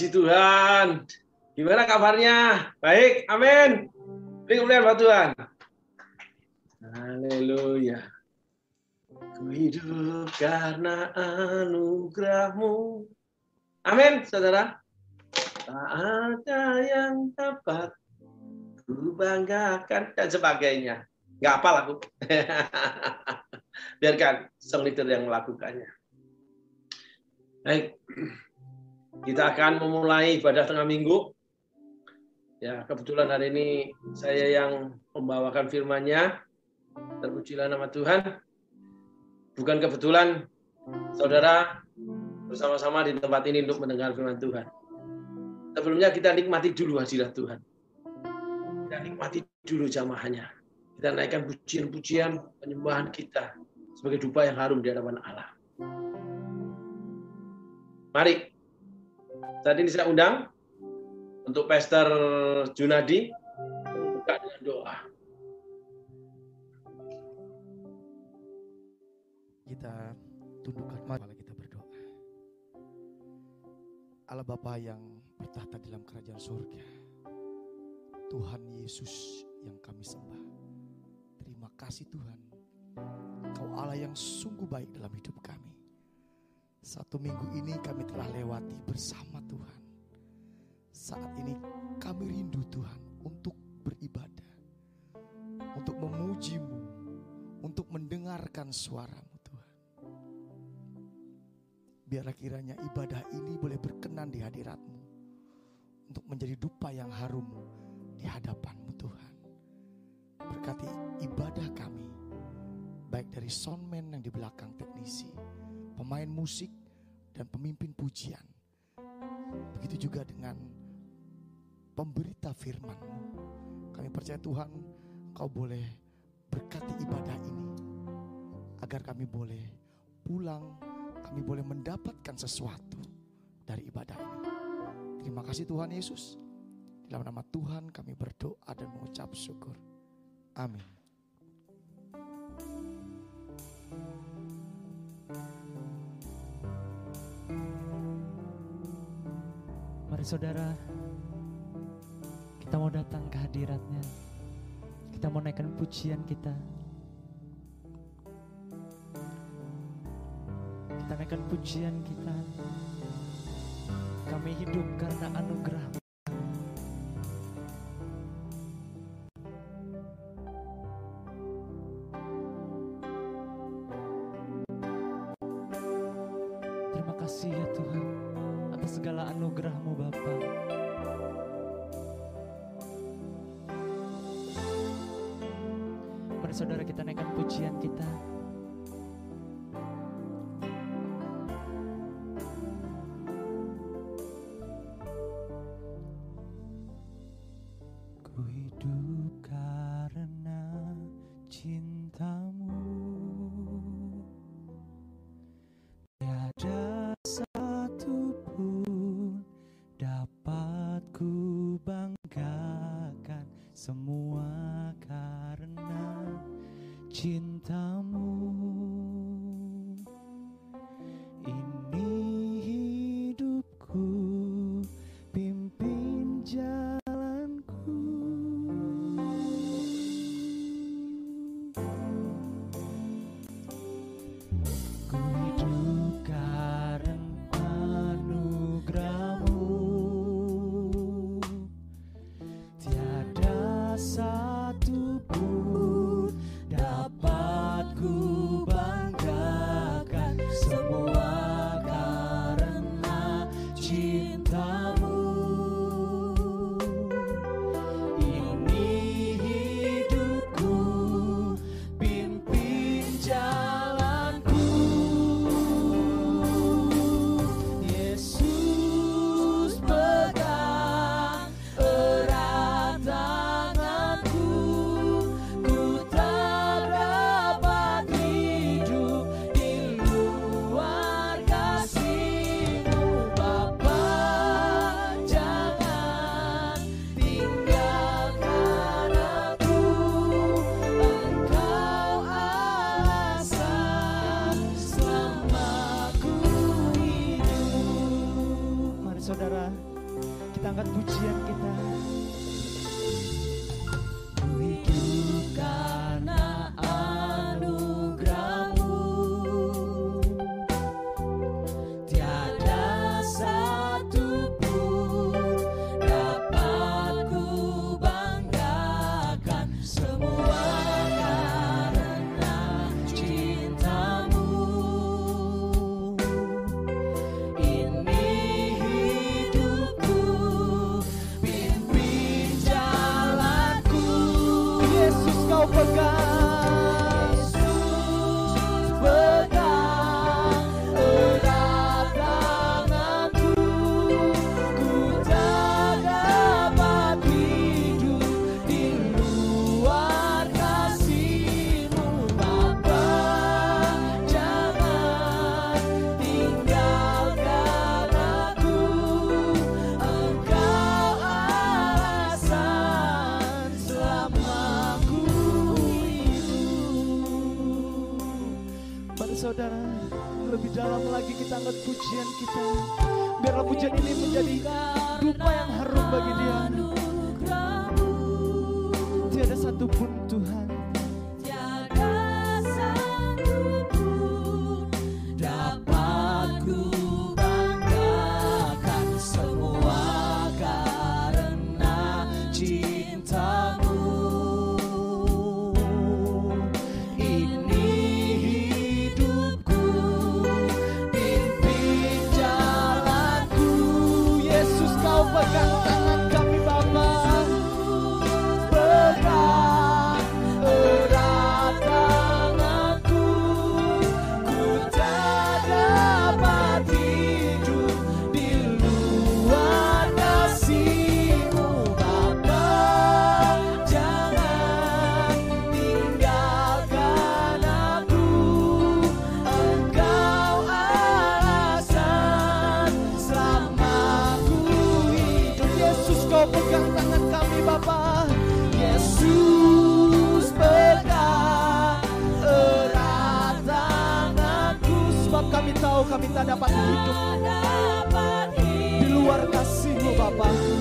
Puji Tuhan. Gimana kabarnya? Baik, amin. Beri kemuliaan buat Tuhan. Haleluya. Ku hidup karena anugerahmu. Amin, saudara. Tak ada yang dapat ku banggakan dan sebagainya. Nggak apa lagu. Biarkan song leader yang melakukannya. Baik. Kita akan memulai ibadah tengah minggu. Ya, kebetulan hari ini saya yang membawakan firman-Nya. Terpujilah nama Tuhan. Bukan kebetulan saudara bersama-sama di tempat ini untuk mendengar firman Tuhan. Sebelumnya kita nikmati dulu hadirat Tuhan. Kita nikmati dulu jamaahnya. Kita naikkan pujian-pujian penyembahan kita sebagai dupa yang harum di hadapan Allah. Mari saat ini saya undang untuk Pastor Junadi membuka dengan doa. Kita tundukkan mari kita berdoa. Allah Bapa yang bertahta dalam kerajaan surga. Tuhan Yesus yang kami sembah. Terima kasih Tuhan. Kau Allah yang sungguh baik dalam hidup kami. Satu minggu ini kami telah lewati bersama Tuhan. Saat ini kami rindu Tuhan untuk beribadah. Untuk memujimu. Untuk mendengarkan suaramu Tuhan. Biarlah kiranya ibadah ini boleh berkenan di hadiratmu. Untuk menjadi dupa yang harum di hadapanmu Tuhan. Berkati ibadah kami. Baik dari soundman yang di belakang teknisi pemain musik, dan pemimpin pujian. Begitu juga dengan pemberita firman Kami percaya Tuhan, kau boleh berkati ibadah ini. Agar kami boleh pulang, kami boleh mendapatkan sesuatu dari ibadah ini. Terima kasih Tuhan Yesus. Dalam nama Tuhan kami berdoa dan mengucap syukur. Amin. Mari saudara, kita mau datang ke hadiratnya. Kita mau naikkan pujian kita. Kita naikkan pujian kita. Kami hidup karena anugerah. Cintamu Jenny Bapak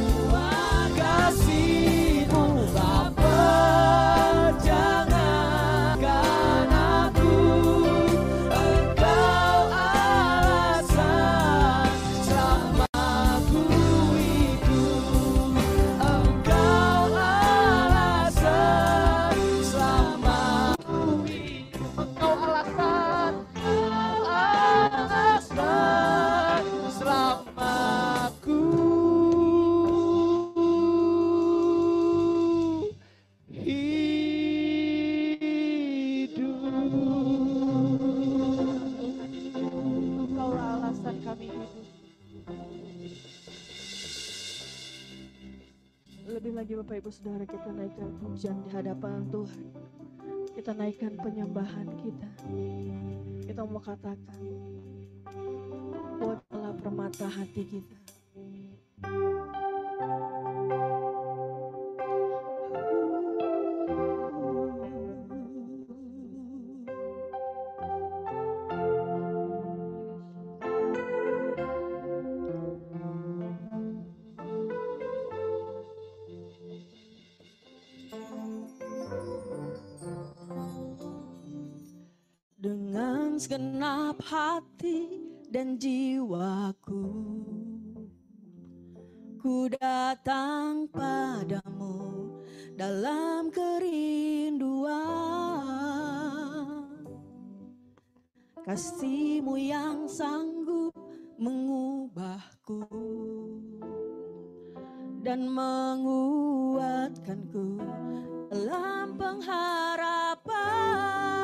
Ibu Saudara kita naikkan pujian di hadapan Tuhan. Kita naikkan penyembahan kita. Kita mau katakan, buatlah permata hati kita. Segenap hati dan jiwaku. Ku datang padamu dalam kerinduan. Kasihmu yang sanggup mengubahku Dan menguatkanku dalam pengharapan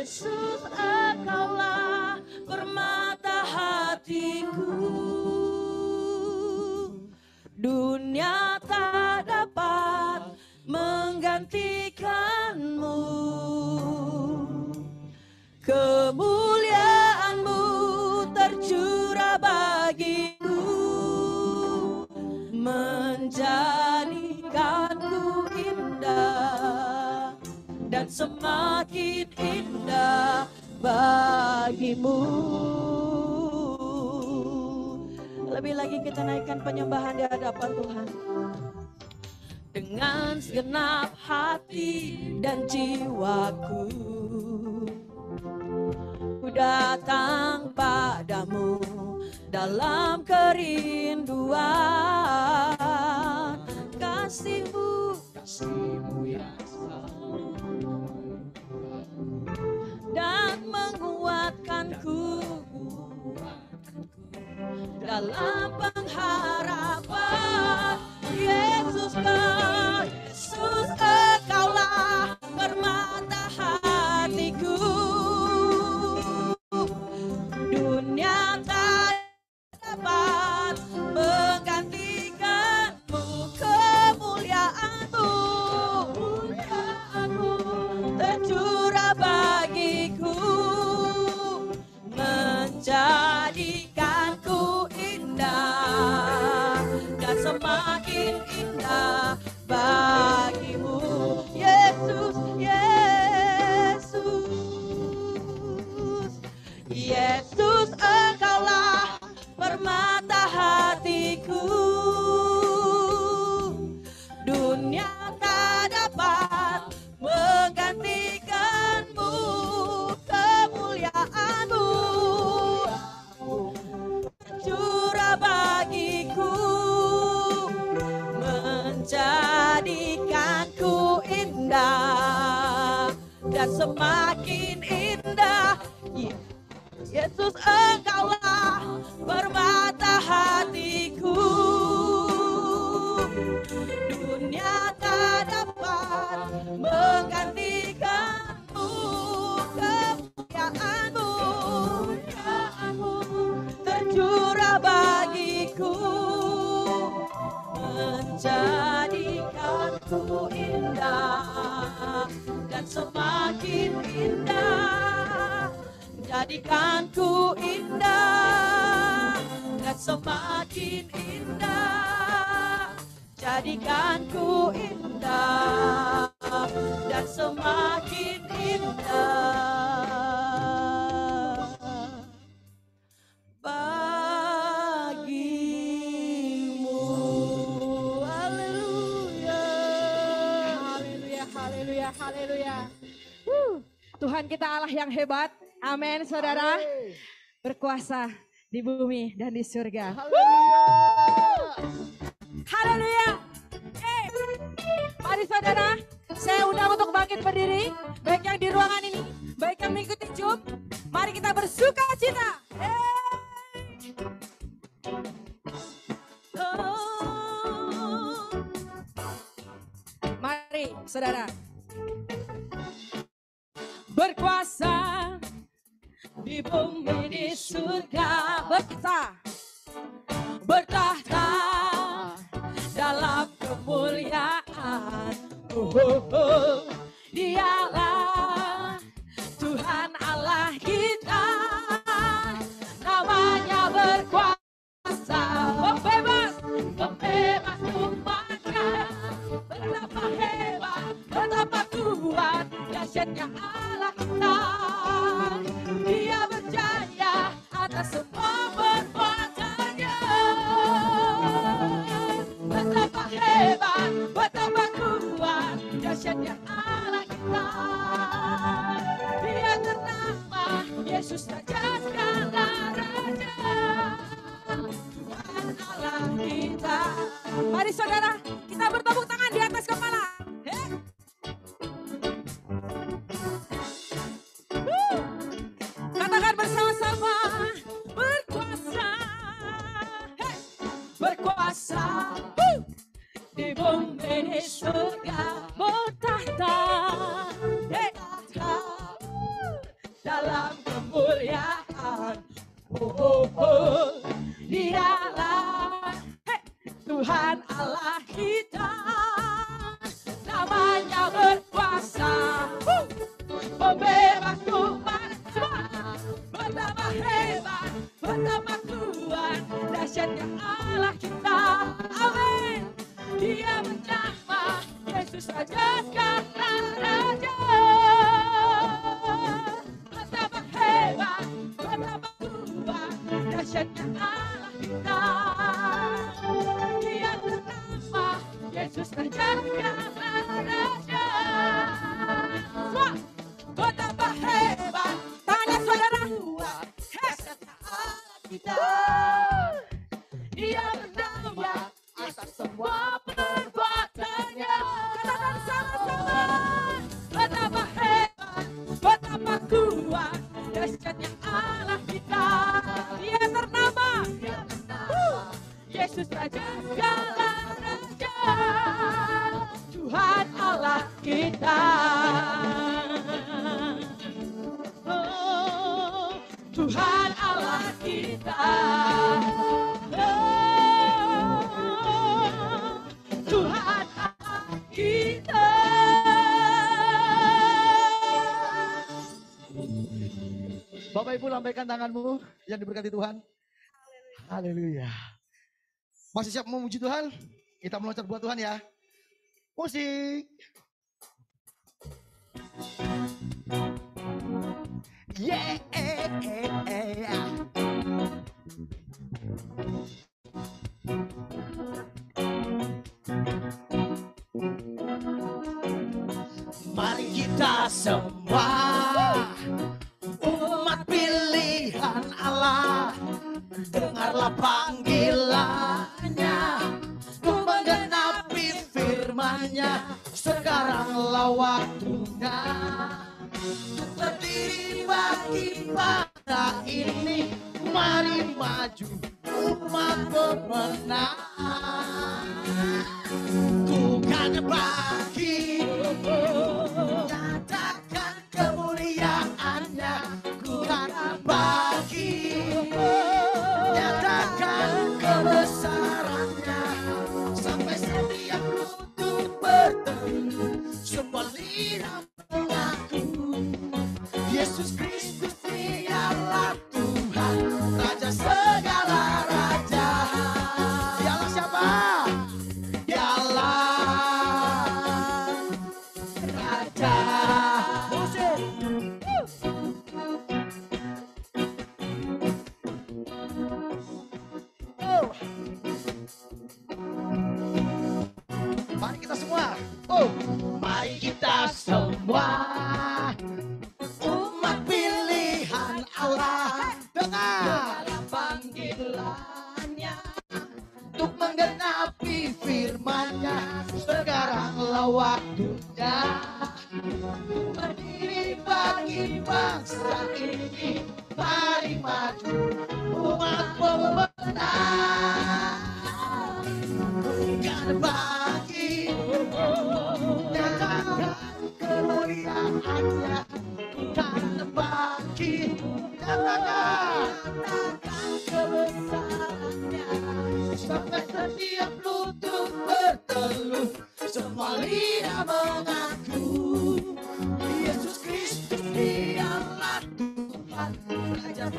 Yesus engkaulah permata hatiku. Dunia tak dapat menggantikanmu. Kemuliaanmu semakin indah bagimu. Lebih lagi kita naikkan penyembahan di hadapan Tuhan. Dengan segenap hati dan jiwaku Ku datang padamu dalam kerinduan kasihmu. Kasihmu yang dan menguatkanku dalam pengharapan Yesus kau Yesus kau bumi dan di surga. Halo. Lambaikan tanganmu yang diberkati Tuhan. Haleluya. Masih siap memuji Tuhan? Kita meloncat buat Tuhan ya. Musik. sampai setiap lutut bertelur, semua lidah mengaku. Yesus Kristus dialah Tuhan. Raja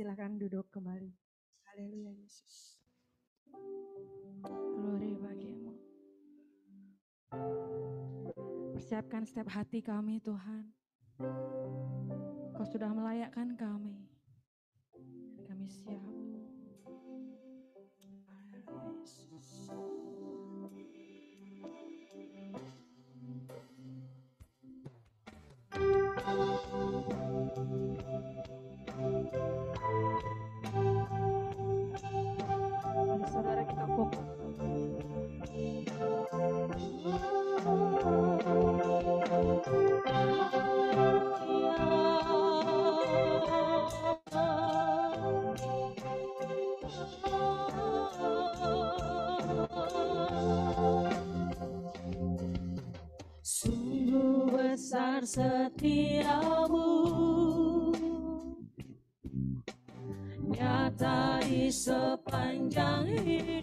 silahkan duduk kembali. Haleluya Yesus. Glory bagimu. Persiapkan setiap hati kami Tuhan. Kau sudah melayakkan kami. Kami siap. Haleluya Yesus. Setiamu nyata di sepanjang hidup.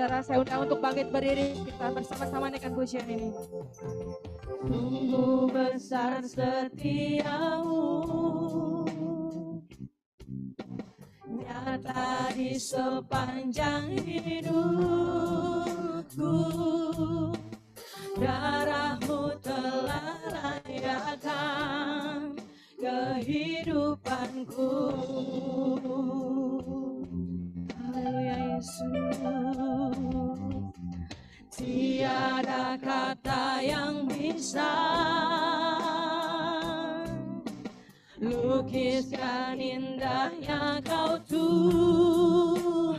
saudara saya undang untuk bangkit berdiri. Kita bersama-sama naikkan pujian ini. Tunggu besar setiamu Nyata di sepanjang hidupku. Darahmu telah layakkan kehidupanku. Kata-kata yang bisa lukiskan indahnya kau Tuhan.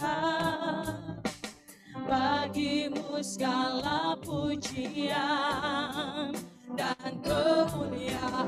Bagimu segala pujian dan kemuliaan.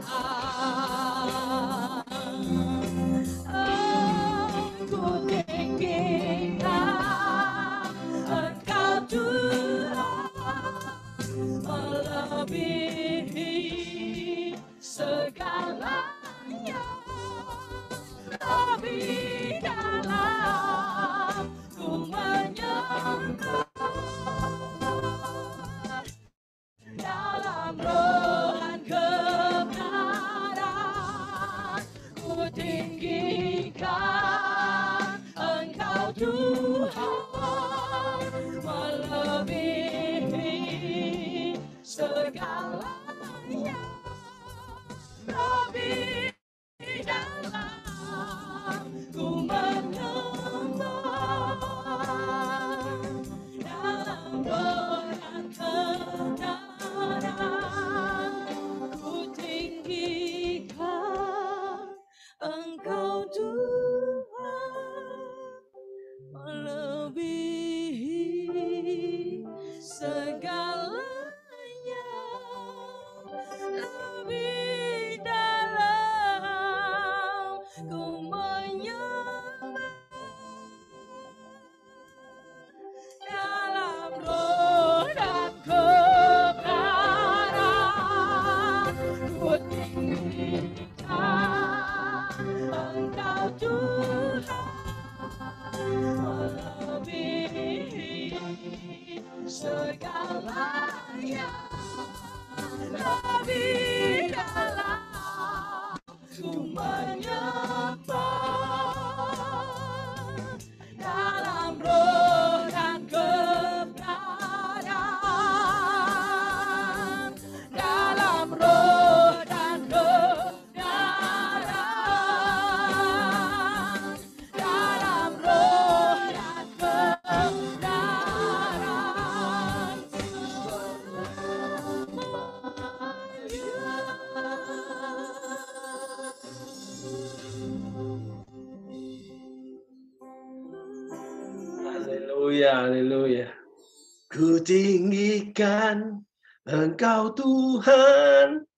Engkau Tuhan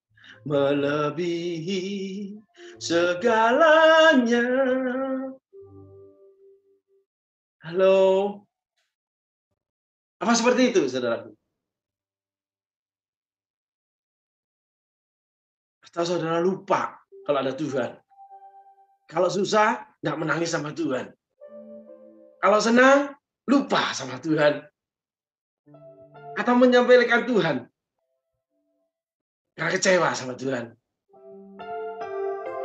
melebihi segalanya. Halo. Apa seperti itu, saudaraku? Atau saudara lupa kalau ada Tuhan? Kalau susah, nggak menangis sama Tuhan. Kalau senang, lupa sama Tuhan. Atau menyampaikan Tuhan. Karena kecewa sama Tuhan.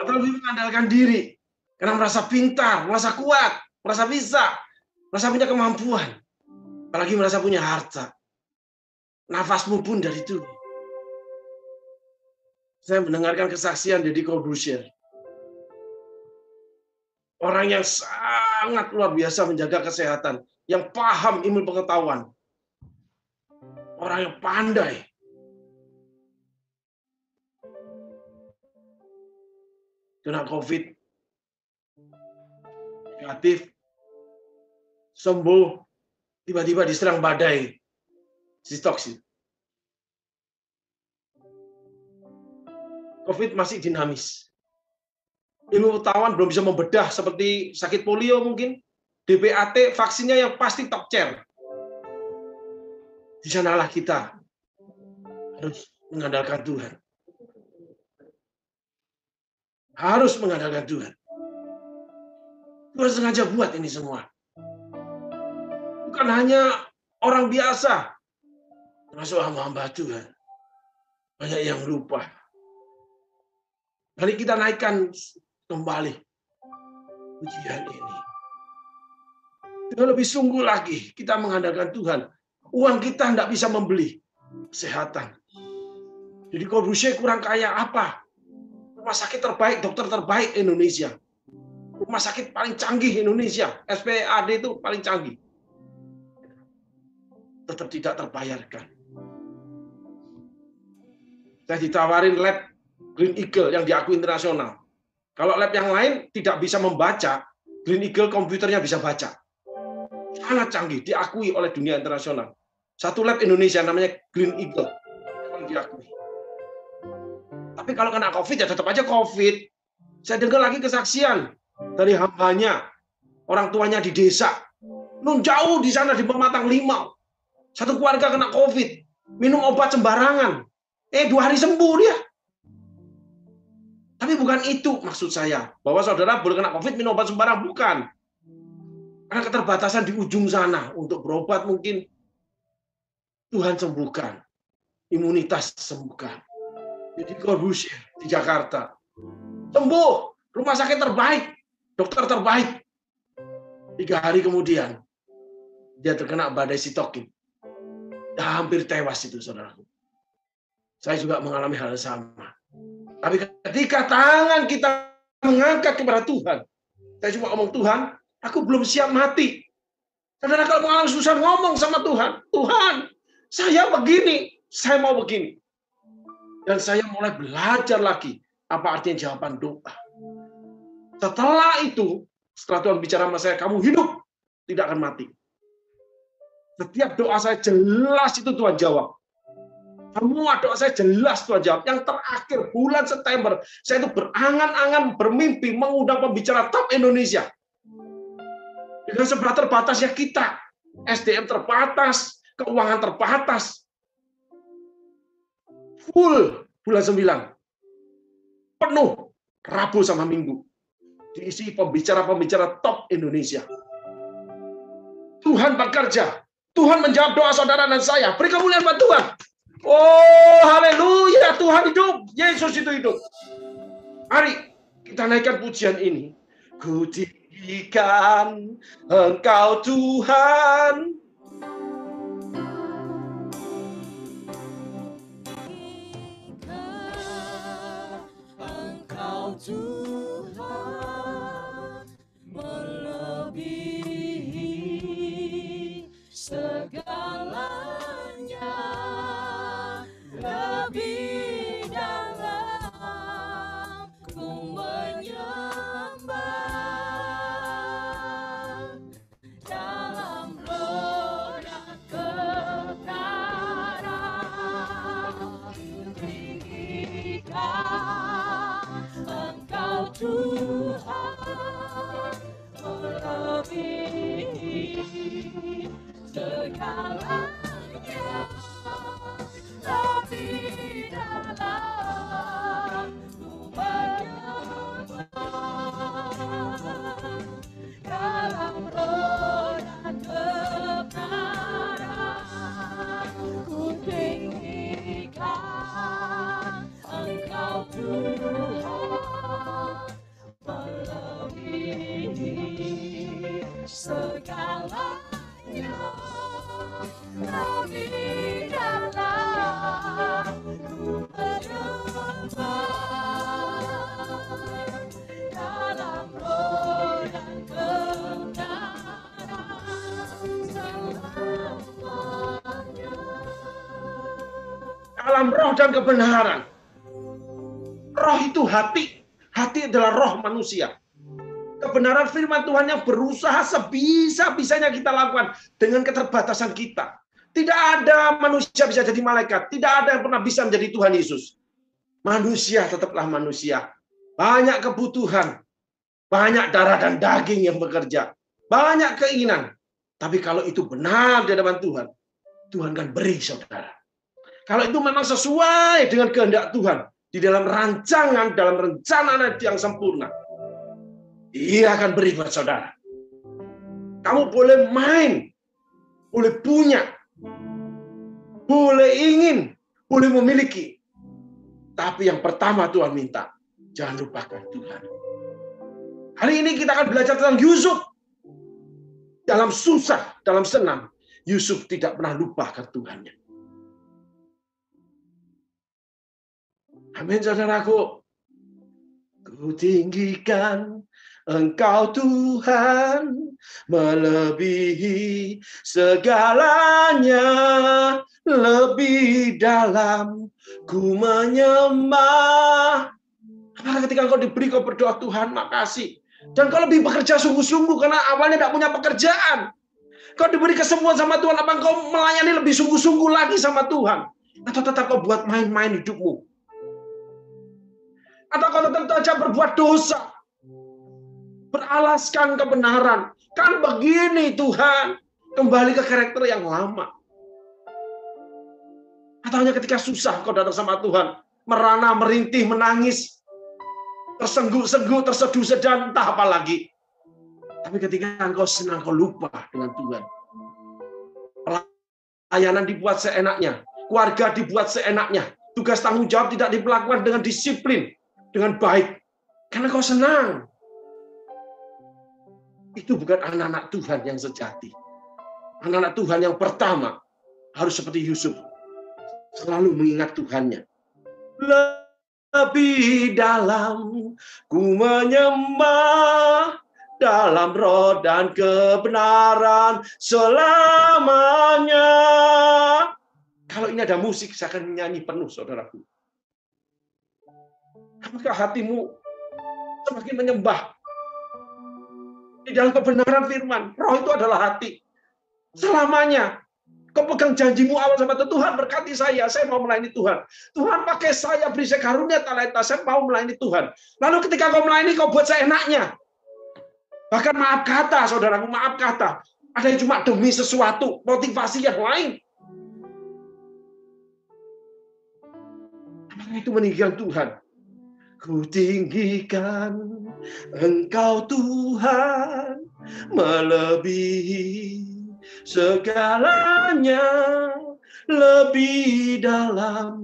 Atau lebih mengandalkan diri. Karena merasa pintar, merasa kuat, merasa bisa, merasa punya kemampuan. Apalagi merasa punya harta. Nafasmu pun dari Tuhan. Saya mendengarkan kesaksian Deddy Corbusier Orang yang sangat luar biasa menjaga kesehatan, yang paham ilmu pengetahuan. Orang yang pandai. Kena COVID, negatif, sembuh, tiba-tiba diserang badai sistoksin. COVID masih dinamis ilmu pengetahuan belum bisa membedah seperti sakit polio mungkin, DPAT vaksinnya yang pasti top chair. Di sanalah kita harus mengandalkan Tuhan. Harus mengandalkan Tuhan. Tuhan sengaja buat ini semua. Bukan hanya orang biasa, termasuk hamba-hamba Tuhan. Banyak yang lupa. Mari kita naikkan kembali ujian ini. Dengan lebih sungguh lagi kita mengandalkan Tuhan. Uang kita tidak bisa membeli kesehatan. Jadi Corbusier kurang kaya apa? Rumah sakit terbaik, dokter terbaik Indonesia. Rumah sakit paling canggih Indonesia. SPAD itu paling canggih. Tetap tidak terbayarkan. Saya ditawarin lab Green Eagle yang diakui internasional. Kalau lab yang lain tidak bisa membaca, Green Eagle komputernya bisa baca. Sangat canggih, diakui oleh dunia internasional. Satu lab Indonesia namanya Green Eagle. Diakui. Tapi kalau kena COVID ya tetap aja COVID. Saya dengar lagi kesaksian dari hambanya, orang tuanya di desa. Nun jauh di sana di Pematang Limau. Satu keluarga kena COVID, minum obat sembarangan. Eh dua hari sembuh dia. Tapi bukan itu maksud saya. Bahwa saudara boleh kena COVID minum obat sembarang. Bukan. Karena keterbatasan di ujung sana. Untuk berobat mungkin Tuhan sembuhkan. Imunitas sembuhkan. Jadi Corbusier di Jakarta. Sembuh. Rumah sakit terbaik. Dokter terbaik. Tiga hari kemudian. Dia terkena badai sitokin. Hampir tewas itu saudaraku. Saya juga mengalami hal yang sama tapi ketika tangan kita mengangkat kepada Tuhan, saya cuma ngomong Tuhan, aku belum siap mati. Saudara kalau mengalami susah ngomong sama Tuhan, Tuhan, saya begini, saya mau begini. Dan saya mulai belajar lagi apa artinya jawaban doa. Setelah itu, setelah Tuhan bicara sama saya, kamu hidup, tidak akan mati. Setiap doa saya jelas itu Tuhan jawab. Semua doa saya jelas Tuhan jawab. Yang terakhir bulan September, saya itu berangan-angan bermimpi mengundang pembicara top Indonesia. Dengan sebelah terbatasnya kita. SDM terbatas, keuangan terbatas. Full bulan 9. Penuh Rabu sama Minggu. Diisi pembicara-pembicara top Indonesia. Tuhan bekerja. Tuhan menjawab doa saudara dan saya. Beri kemuliaan buat Tuhan. Oh, haleluya, Tuhan hidup. Yesus itu hidup. Mari kita naikkan pujian ini. Ku Engkau Tuhan. Engkau segalanya lebih Dalam roh dan kebenaran. Roh itu hati. Hati adalah roh manusia. Kebenaran firman Tuhan yang berusaha sebisa-bisanya kita lakukan dengan keterbatasan kita. Tidak ada manusia bisa jadi malaikat. Tidak ada yang pernah bisa menjadi Tuhan Yesus. Manusia tetaplah manusia. Banyak kebutuhan. Banyak darah dan daging yang bekerja. Banyak keinginan. Tapi kalau itu benar di hadapan Tuhan, Tuhan kan beri saudara. Kalau itu memang sesuai dengan kehendak Tuhan, di dalam rancangan, dalam rencana yang sempurna, Dia akan beri buat saudara. Kamu boleh main, boleh punya, boleh ingin, boleh memiliki. Tapi yang pertama Tuhan minta, jangan lupakan Tuhan. Hari ini kita akan belajar tentang Yusuf. Dalam susah, dalam senang, Yusuf tidak pernah lupakan Tuhannya. Amin, saudaraku. Ku tinggikan Engkau Tuhan melebihi segalanya lebih dalam ku menyembah. Ketika engkau diberi kau berdoa Tuhan makasih. Dan kau lebih bekerja sungguh-sungguh karena awalnya tidak punya pekerjaan. Kau diberi kesembuhan sama Tuhan, apa engkau melayani lebih sungguh-sungguh lagi sama Tuhan? Atau tetap kau buat main-main hidupmu? Atau kau tetap saja berbuat dosa? Beralaskan kebenaran. Kan begini Tuhan. Kembali ke karakter yang lama. Atau hanya ketika susah kau datang sama Tuhan. Merana, merintih, menangis. Tersengguk-sengguk, terseduh sedan, entah apa lagi. Tapi ketika engkau senang, kau lupa dengan Tuhan. Pelayanan dibuat seenaknya. Keluarga dibuat seenaknya. Tugas tanggung jawab tidak diperlakukan dengan disiplin. Dengan baik. Karena kau senang. Itu bukan anak-anak Tuhan yang sejati. Anak-anak Tuhan yang pertama harus seperti Yusuf. Selalu mengingat Tuhannya. Lebih dalam ku menyembah dalam roh dan kebenaran selamanya. Kalau ini ada musik, saya akan nyanyi penuh, saudaraku. Apakah hatimu semakin menyembah di dalam kebenaran firman. Roh itu adalah hati. Selamanya. Kau pegang janjimu awal sama Tuhan. Tuhan berkati saya. Saya mau melayani Tuhan. Tuhan pakai saya beri saya karunia talenta. Saya mau melayani Tuhan. Lalu ketika kau melayani, kau buat seenaknya. Bahkan maaf kata, saudaraku, maaf kata. Ada yang cuma demi sesuatu, motivasi yang lain. Itu meninggikan Tuhan? Ku tinggikan Engkau Tuhan melebihi segalanya. Lebih dalam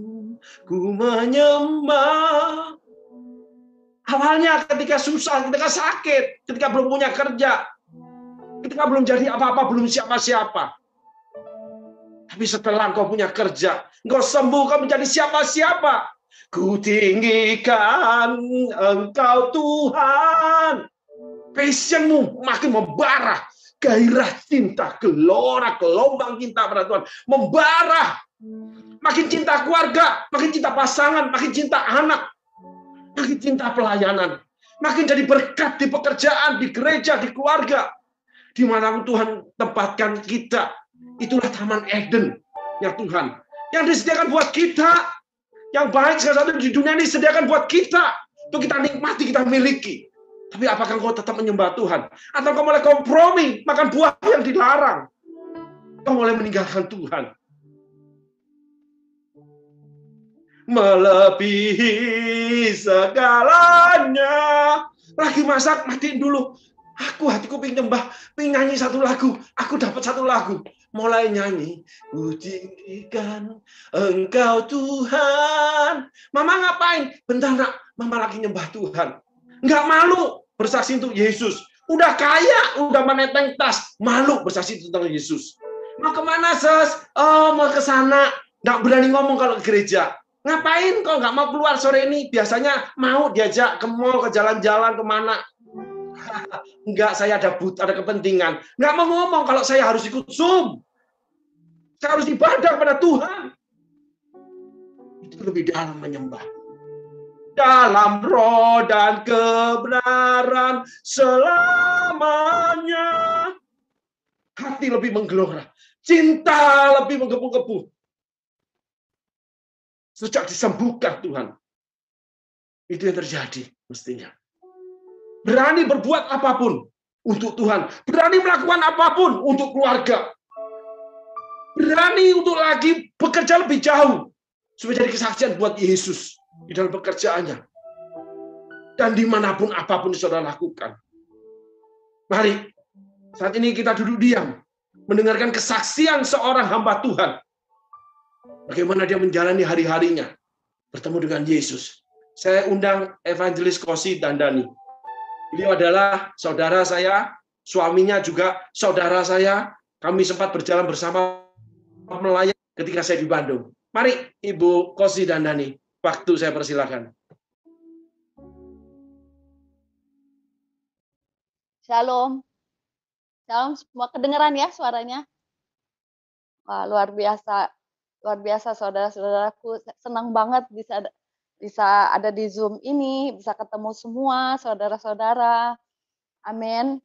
ku menyembah. Awalnya ketika susah ketika sakit ketika belum punya kerja ketika belum jadi apa-apa belum siapa-siapa. Tapi setelah kau punya kerja engkau sembuh kau menjadi siapa-siapa Ku tinggikan engkau Tuhan. Passionmu makin membara. Gairah cinta, gelora, gelombang cinta pada Tuhan. Membara. Makin cinta keluarga, makin cinta pasangan, makin cinta anak. Makin cinta pelayanan. Makin jadi berkat di pekerjaan, di gereja, di keluarga. Di mana Tuhan tempatkan kita. Itulah Taman Eden ya Tuhan. Yang disediakan buat kita yang baik satu di dunia ini sediakan buat kita. Untuk kita nikmati, kita miliki. Tapi apakah kau tetap menyembah Tuhan? Atau kau mulai kompromi, makan buah yang dilarang? Kau mulai meninggalkan Tuhan. Melebihi segalanya. Lagi masak, matiin dulu. Aku hatiku pengen nyembah, pengen nyanyi satu lagu. Aku dapat satu lagu. Mulai nyanyi. Kutinggikan engkau Tuhan. Mama ngapain? Bentar nak, mama lagi nyembah Tuhan. Nggak malu bersaksi untuk Yesus. Udah kaya, udah meneteng tas. Malu bersaksi tentang Yesus. Mau ke mana, Ses? Oh, mau ke sana. Nggak berani ngomong kalau ke gereja. Ngapain kok nggak mau keluar sore ini? Biasanya mau diajak ke mall, ke jalan-jalan, ke mana. Enggak, saya ada but, ada kepentingan. Enggak mau ngomong kalau saya harus ikut Zoom. Saya harus ibadah pada Tuhan. Itu lebih dalam menyembah. Dalam roh dan kebenaran selamanya. Hati lebih menggelora. Cinta lebih menggebu-gebu. Sejak disembuhkan Tuhan. Itu yang terjadi mestinya. Berani berbuat apa pun untuk Tuhan. Berani melakukan apa pun untuk keluarga. Berani untuk lagi bekerja lebih jauh. Supaya jadi kesaksian buat Yesus di dalam pekerjaannya. Dan di mana pun apa pun saudara lakukan. Mari, saat ini kita duduk diam. Mendengarkan kesaksian seorang hamba Tuhan. Bagaimana dia menjalani hari-harinya. Bertemu dengan Yesus. Saya undang Evangelis Kosi Dandani. Beliau adalah saudara saya, suaminya juga saudara saya. Kami sempat berjalan bersama melayani ketika saya di Bandung. Mari Ibu Kosi Dandani, waktu saya persilakan. Shalom. Shalom, semua kedengeran ya suaranya? Wah, luar biasa. Luar biasa saudara-saudaraku. Senang banget bisa bisa ada di Zoom ini, bisa ketemu semua saudara-saudara. Amin.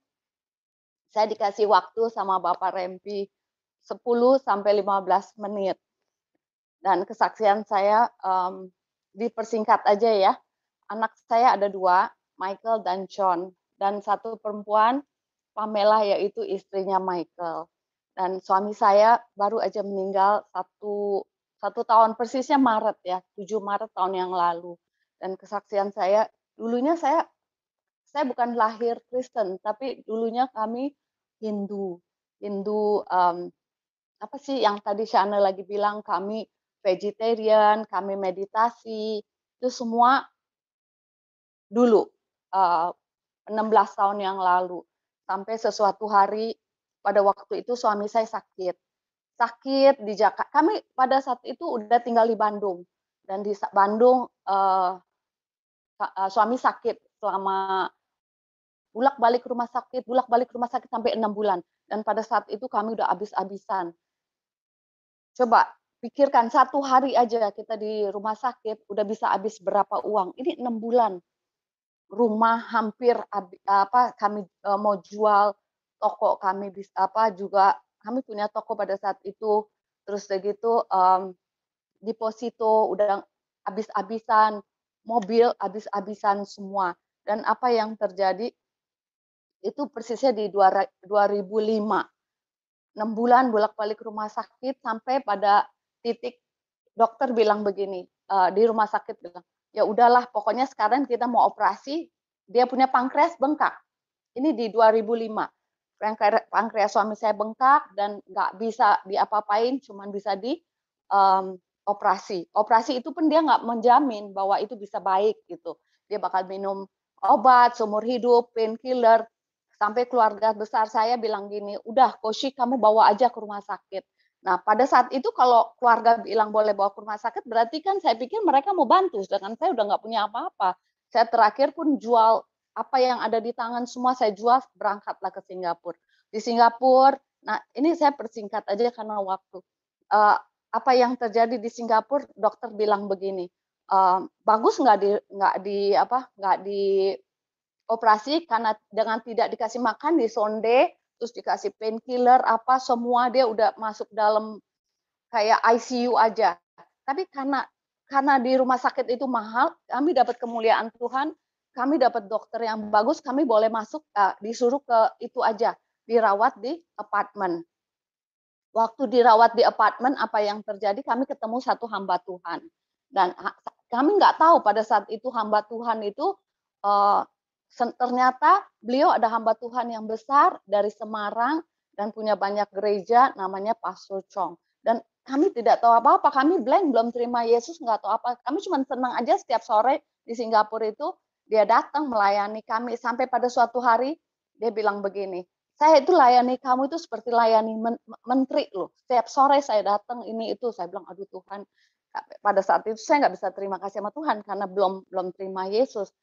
Saya dikasih waktu sama Bapak Rempi 10 sampai 15 menit. Dan kesaksian saya um, dipersingkat aja ya. Anak saya ada dua, Michael dan John. Dan satu perempuan, Pamela yaitu istrinya Michael. Dan suami saya baru aja meninggal satu satu tahun persisnya Maret ya, 7 Maret tahun yang lalu. Dan kesaksian saya, dulunya saya saya bukan lahir Kristen, tapi dulunya kami Hindu. Hindu um, apa sih yang tadi Shana lagi bilang kami vegetarian, kami meditasi, itu semua dulu uh, 16 tahun yang lalu sampai sesuatu hari pada waktu itu suami saya sakit sakit di Jakarta. Kami pada saat itu udah tinggal di Bandung dan di Bandung uh, suami sakit selama bulak balik rumah sakit, bulak balik rumah sakit sampai enam bulan. Dan pada saat itu kami udah habis-habisan. Coba pikirkan satu hari aja kita di rumah sakit udah bisa habis berapa uang. Ini enam bulan. Rumah hampir apa kami uh, mau jual toko kami bisa apa juga kami punya toko pada saat itu terus begitu um, deposito udah habis-habisan mobil habis-habisan semua dan apa yang terjadi itu persisnya di 2005 enam bulan bolak-balik rumah sakit sampai pada titik dokter bilang begini uh, di rumah sakit bilang ya udahlah pokoknya sekarang kita mau operasi dia punya pankreas bengkak ini di 2005 pankreas suami saya bengkak dan nggak bisa diapa-apain, cuman bisa di um, operasi. Operasi itu pun dia nggak menjamin bahwa itu bisa baik gitu. Dia bakal minum obat seumur hidup, painkiller. Sampai keluarga besar saya bilang gini, udah Koshi kamu bawa aja ke rumah sakit. Nah pada saat itu kalau keluarga bilang boleh bawa ke rumah sakit, berarti kan saya pikir mereka mau bantu, sedangkan saya udah nggak punya apa-apa. Saya terakhir pun jual apa yang ada di tangan semua saya jual berangkatlah ke Singapura. Di Singapura, nah ini saya persingkat aja karena waktu. Uh, apa yang terjadi di Singapura, dokter bilang begini, uh, bagus nggak di nggak di apa nggak di operasi karena dengan tidak dikasih makan di sonde, terus dikasih painkiller apa semua dia udah masuk dalam kayak ICU aja. Tapi karena karena di rumah sakit itu mahal, kami dapat kemuliaan Tuhan kami dapat dokter yang bagus, kami boleh masuk uh, disuruh ke itu aja, dirawat di apartemen. Waktu dirawat di apartemen, apa yang terjadi? Kami ketemu satu hamba Tuhan dan kami nggak tahu pada saat itu hamba Tuhan itu uh, ternyata beliau ada hamba Tuhan yang besar dari Semarang dan punya banyak gereja namanya Pastor Chong. Dan kami tidak tahu apa-apa, kami blank belum terima Yesus nggak tahu apa. Kami cuma senang aja setiap sore di Singapura itu dia datang melayani kami sampai pada suatu hari dia bilang begini, saya itu layani kamu itu seperti layani men menteri loh. Setiap sore saya datang ini itu saya bilang aduh Tuhan pada saat itu saya nggak bisa terima kasih sama Tuhan karena belum belum terima Yesus.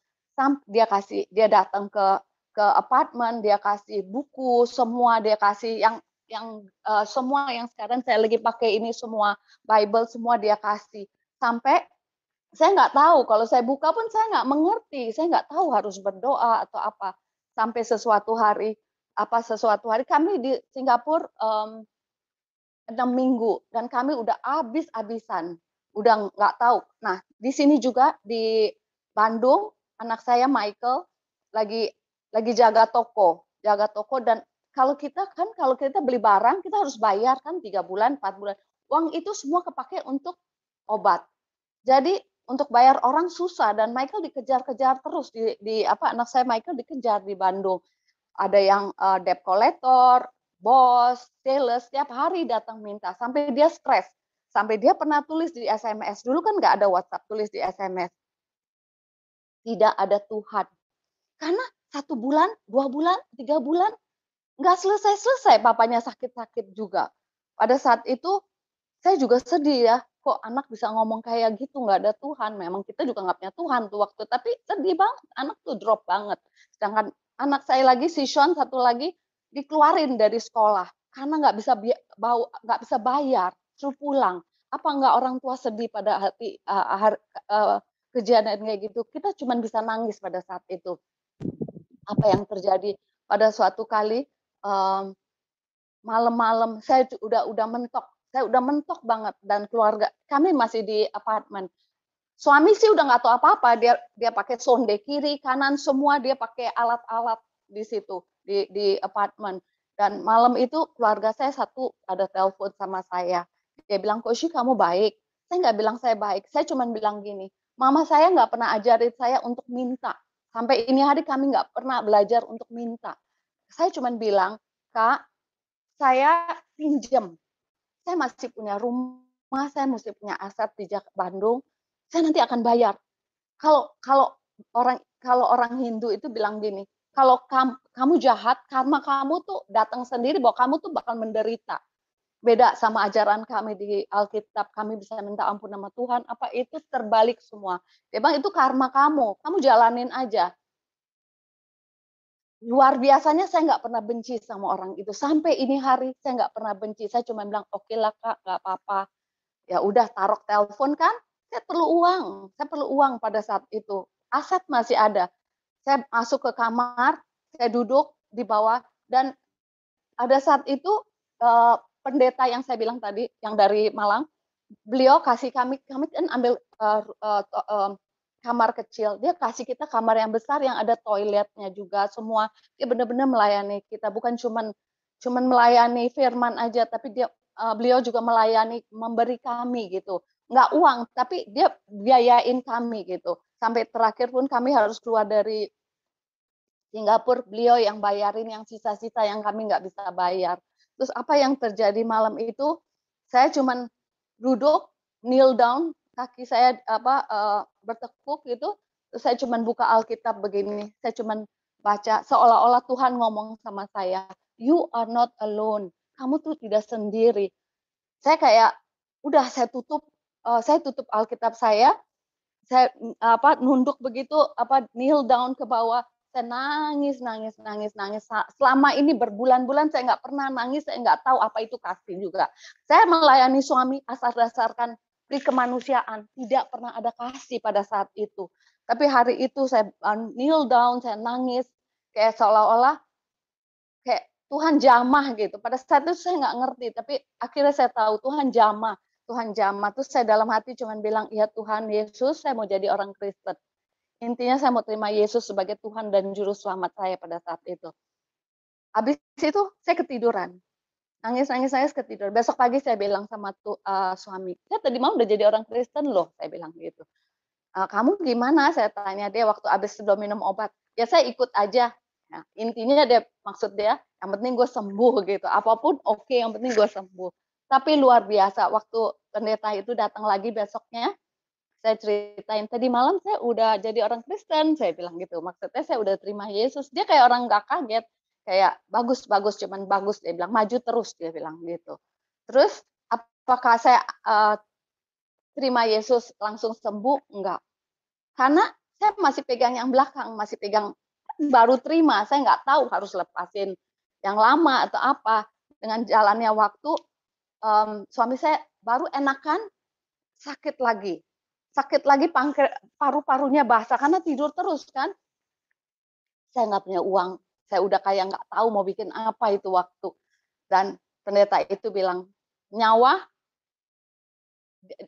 Dia kasih dia datang ke ke apartemen, dia kasih buku, semua dia kasih yang yang uh, semua yang sekarang saya lagi pakai ini semua Bible semua dia kasih sampai saya nggak tahu kalau saya buka pun saya nggak mengerti saya nggak tahu harus berdoa atau apa sampai sesuatu hari apa sesuatu hari kami di Singapura enam minggu dan kami udah habis-habisan udah nggak tahu. Nah, di sini juga di Bandung, anak saya Michael lagi lagi jaga toko, jaga toko dan kalau kita kan kalau kita beli barang kita harus bayar kan tiga bulan, empat bulan. Uang itu semua kepake untuk obat. Jadi untuk bayar orang susah dan Michael dikejar-kejar terus di, di apa anak saya Michael dikejar di Bandung. Ada yang uh, debt collector, bos, sales tiap hari datang minta sampai dia stres Sampai dia pernah tulis di SMS. Dulu kan nggak ada WhatsApp, tulis di SMS. Tidak ada Tuhan. Karena satu bulan, dua bulan, tiga bulan, nggak selesai-selesai papanya sakit-sakit juga. Pada saat itu, saya juga sedih ya, kok anak bisa ngomong kayak gitu, nggak ada Tuhan. Memang kita juga nggak punya Tuhan tuh waktu, tapi sedih banget, anak tuh drop banget. Sedangkan anak saya lagi, si Sean satu lagi, dikeluarin dari sekolah karena nggak bisa bau nggak bisa bayar suruh pulang. Apa enggak orang tua sedih pada hati uh, uh, kejadian kayak gitu? Kita cuma bisa nangis pada saat itu. Apa yang terjadi pada suatu kali um, malam-malam saya udah udah mentok, saya udah mentok banget dan keluarga kami masih di apartemen. Suami sih udah nggak tahu apa-apa, dia dia pakai sonde kiri kanan semua dia pakai alat-alat di situ di di apartemen. Dan malam itu keluarga saya satu ada telepon sama saya dia bilang, Koshi kamu baik. Saya nggak bilang saya baik, saya cuma bilang gini, mama saya nggak pernah ajarin saya untuk minta. Sampai ini hari kami nggak pernah belajar untuk minta. Saya cuma bilang, kak, saya pinjam. Saya masih punya rumah, saya masih punya aset di Bandung. Saya nanti akan bayar. Kalau kalau orang kalau orang Hindu itu bilang gini, kalau kamu, kamu jahat, karma kamu tuh datang sendiri bahwa kamu tuh bakal menderita beda sama ajaran kami di Alkitab, kami bisa minta ampun nama Tuhan, apa itu terbalik semua. Dia bilang itu karma kamu, kamu jalanin aja. Luar biasanya saya nggak pernah benci sama orang itu. Sampai ini hari saya nggak pernah benci. Saya cuma bilang, oke okay lah kak, nggak apa-apa. Ya udah taruh telepon kan, saya perlu uang. Saya perlu uang pada saat itu. Aset masih ada. Saya masuk ke kamar, saya duduk di bawah, dan ada saat itu eh, pendeta yang saya bilang tadi, yang dari Malang, beliau kasih kami, kami kan ambil uh, uh, uh, kamar kecil, dia kasih kita kamar yang besar yang ada toiletnya juga semua. Dia benar-benar melayani kita, bukan cuman cuman melayani firman aja, tapi dia uh, beliau juga melayani memberi kami gitu. Nggak uang, tapi dia biayain kami gitu. Sampai terakhir pun kami harus keluar dari Singapura, beliau yang bayarin yang sisa-sisa yang kami nggak bisa bayar. Terus apa yang terjadi malam itu? Saya cuman duduk, kneel down, kaki saya apa uh, bertekuk gitu. Terus saya cuman buka Alkitab begini. Saya cuman baca seolah-olah Tuhan ngomong sama saya, "You are not alone." Kamu tuh tidak sendiri. Saya kayak udah saya tutup uh, saya tutup Alkitab saya. Saya apa nunduk begitu apa kneel down ke bawah saya nangis, nangis, nangis, nangis. Selama ini berbulan-bulan saya nggak pernah nangis, saya nggak tahu apa itu kasih juga. Saya melayani suami asal dasarkan pri kemanusiaan, tidak pernah ada kasih pada saat itu. Tapi hari itu saya uh, kneel down, saya nangis, kayak seolah-olah kayak Tuhan jamah gitu. Pada saat itu saya nggak ngerti, tapi akhirnya saya tahu Tuhan jamah. Tuhan jamah. Terus saya dalam hati cuma bilang, ya Tuhan Yesus, saya mau jadi orang Kristen intinya saya mau terima Yesus sebagai Tuhan dan Juru Selamat saya pada saat itu. Habis itu saya ketiduran. Nangis-nangis saya ketiduran. Besok pagi saya bilang sama tu, uh, suami, saya tadi mau udah jadi orang Kristen loh, saya bilang gitu. Uh, kamu gimana? Saya tanya dia waktu habis sudah minum obat. Ya saya ikut aja. Nah, intinya dia maksud dia, yang penting gue sembuh gitu. Apa pun oke, okay, yang penting gue sembuh. Tapi luar biasa, waktu pendeta itu datang lagi besoknya, saya ceritain tadi malam saya udah jadi orang Kristen. Saya bilang gitu maksudnya saya udah terima Yesus. Dia kayak orang nggak kaget kayak bagus bagus cuman bagus. Dia bilang maju terus dia bilang gitu. Terus apakah saya uh, terima Yesus langsung sembuh? Enggak karena saya masih pegang yang belakang masih pegang baru terima. Saya nggak tahu harus lepasin yang lama atau apa. Dengan jalannya waktu um, suami saya baru enakan sakit lagi sakit lagi paru-parunya basah karena tidur terus kan. Saya nggak punya uang, saya udah kayak nggak tahu mau bikin apa itu waktu. Dan pendeta itu bilang nyawa,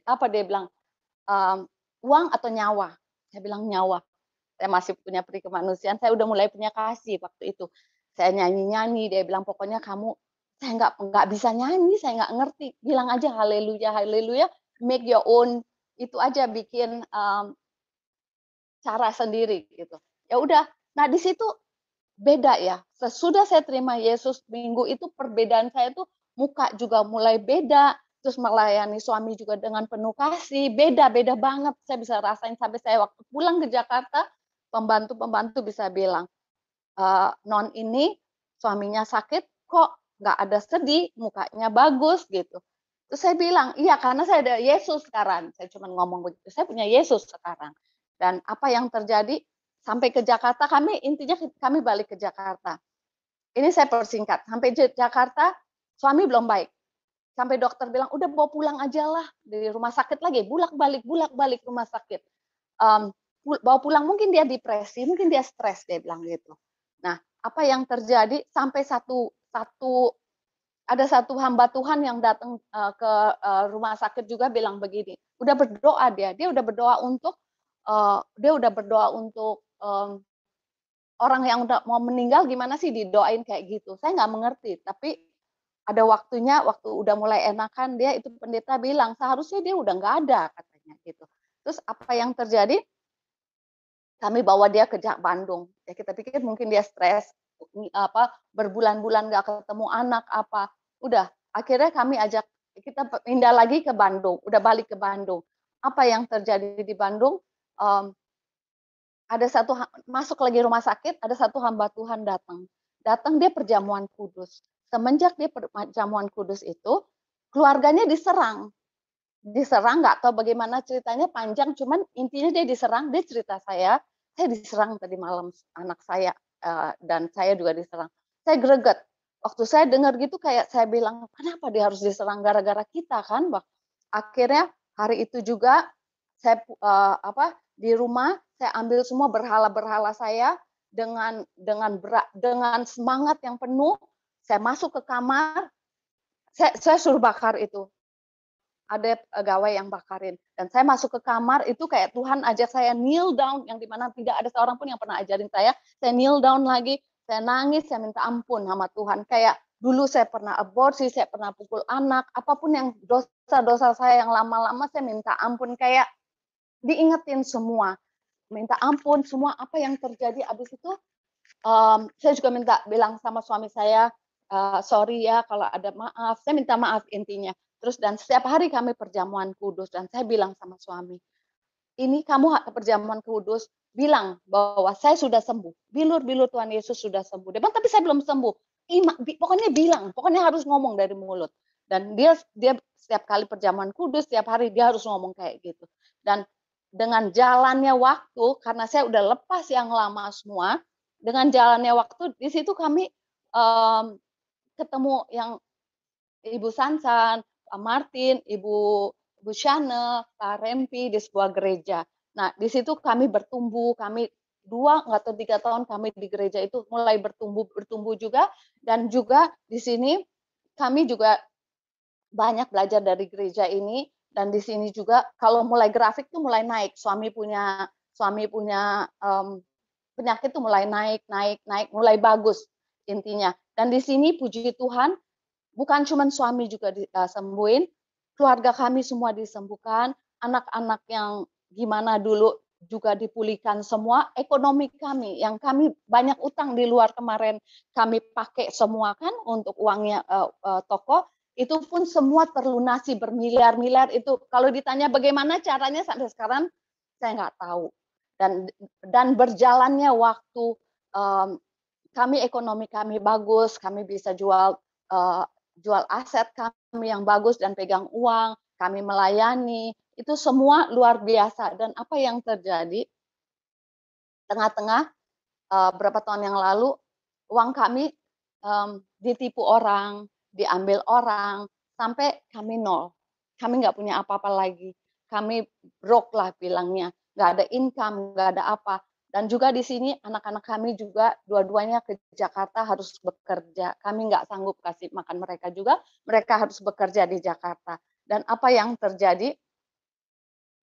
apa dia bilang um, uang atau nyawa. Saya bilang nyawa. Saya masih punya peri kemanusiaan, saya udah mulai punya kasih waktu itu. Saya nyanyi-nyanyi, dia bilang pokoknya kamu saya nggak nggak bisa nyanyi, saya nggak ngerti. Bilang aja haleluya, haleluya, make your own itu aja bikin um, cara sendiri gitu. Ya udah. Nah, di situ beda ya. Sesudah saya terima Yesus minggu itu perbedaan saya tuh muka juga mulai beda, terus melayani suami juga dengan penuh kasih, beda-beda banget. Saya bisa rasain sampai saya waktu pulang ke Jakarta, pembantu-pembantu bisa bilang, e, non ini suaminya sakit kok nggak ada sedih, mukanya bagus gitu. Terus saya bilang, iya karena saya ada Yesus sekarang. Saya cuma ngomong begitu, saya punya Yesus sekarang. Dan apa yang terjadi sampai ke Jakarta, kami intinya kami balik ke Jakarta. Ini saya persingkat, sampai Jakarta suami belum baik. Sampai dokter bilang, udah bawa pulang aja lah dari rumah sakit lagi, bulak balik, bulak balik rumah sakit. Um, bawa pulang mungkin dia depresi, mungkin dia stres dia bilang gitu. Nah, apa yang terjadi sampai satu satu ada satu hamba Tuhan yang datang uh, ke uh, rumah sakit juga bilang begini, udah berdoa dia, dia udah berdoa untuk uh, dia udah berdoa untuk um, orang yang udah mau meninggal gimana sih didoain kayak gitu. Saya nggak mengerti, tapi ada waktunya waktu udah mulai enakan dia itu pendeta bilang seharusnya dia udah nggak ada katanya gitu. Terus apa yang terjadi? Kami bawa dia ke Bandung. Ya kita pikir mungkin dia stres apa berbulan-bulan nggak ketemu anak apa udah akhirnya kami ajak kita pindah lagi ke Bandung, udah balik ke Bandung. Apa yang terjadi di Bandung? Um, ada satu masuk lagi rumah sakit, ada satu hamba Tuhan datang. Datang dia perjamuan kudus. Semenjak dia perjamuan kudus itu, keluarganya diserang. Diserang, nggak tahu bagaimana ceritanya panjang, cuman intinya dia diserang. Dia cerita saya, saya diserang tadi malam anak saya uh, dan saya juga diserang. Saya greget, waktu saya dengar gitu kayak saya bilang kenapa dia harus diserang gara-gara kita kan bang? Akhirnya hari itu juga saya uh, apa di rumah saya ambil semua berhala-berhala saya dengan dengan berat dengan semangat yang penuh. Saya masuk ke kamar saya, saya suruh bakar itu. Ada pegawai yang bakarin. Dan saya masuk ke kamar itu kayak Tuhan ajak saya kneel down yang di mana tidak ada seorang pun yang pernah ajarin saya. Saya kneel down lagi saya nangis, saya minta ampun sama Tuhan. Kayak dulu saya pernah aborsi, saya pernah pukul anak, apa pun yang dosa-dosa saya yang lama-lama saya minta ampun. Kayak diingetin semua. Minta ampun semua apa yang terjadi abis itu. Um, saya juga minta bilang sama suami saya, uh, sorry ya kalau ada maaf. Saya minta maaf intinya. Terus dan setiap hari kami perjamuan kudus dan saya bilang sama suami, ini kamu hak perjamuan kudus bilang bahwa saya sudah sembuh. Bilur-bilur Tuhan Yesus sudah sembuh. Dia bilang, tapi saya belum sembuh. Ima, pokoknya bilang, pokoknya harus ngomong dari mulut. Dan dia dia setiap kali perjamuan kudus, setiap hari dia harus ngomong kayak gitu. Dan dengan jalannya waktu, karena saya udah lepas yang lama semua, dengan jalannya waktu, di situ kami um, ketemu yang Ibu Sansan, Martin, Ibu Ibu Shana, Pak Rempi di sebuah gereja. Nah, di situ kami bertumbuh, kami dua atau tiga tahun kami di gereja itu mulai bertumbuh bertumbuh juga dan juga di sini kami juga banyak belajar dari gereja ini dan di sini juga kalau mulai grafik tuh mulai naik suami punya suami punya um, penyakit tuh mulai naik, naik, naik, mulai bagus intinya. Dan di sini puji Tuhan, bukan cuma suami juga disembuhin, uh, keluarga kami semua disembuhkan, anak-anak yang gimana dulu juga dipulihkan semua, ekonomi kami yang kami banyak utang di luar kemarin kami pakai semua kan untuk uangnya uh, uh, toko, itu pun semua terlunasi bermiliar-miliar itu. Kalau ditanya bagaimana caranya sampai sekarang, saya nggak tahu dan dan berjalannya waktu um, kami ekonomi kami bagus, kami bisa jual uh, jual aset kami yang bagus dan pegang uang, kami melayani, itu semua luar biasa. Dan apa yang terjadi tengah-tengah uh, berapa tahun yang lalu uang kami um, ditipu orang, diambil orang, sampai kami nol. Kami nggak punya apa-apa lagi. Kami broke lah bilangnya nggak ada income, nggak ada apa. Dan juga di sini anak-anak kami juga dua-duanya ke Jakarta harus bekerja. Kami nggak sanggup kasih makan mereka juga, mereka harus bekerja di Jakarta. Dan apa yang terjadi?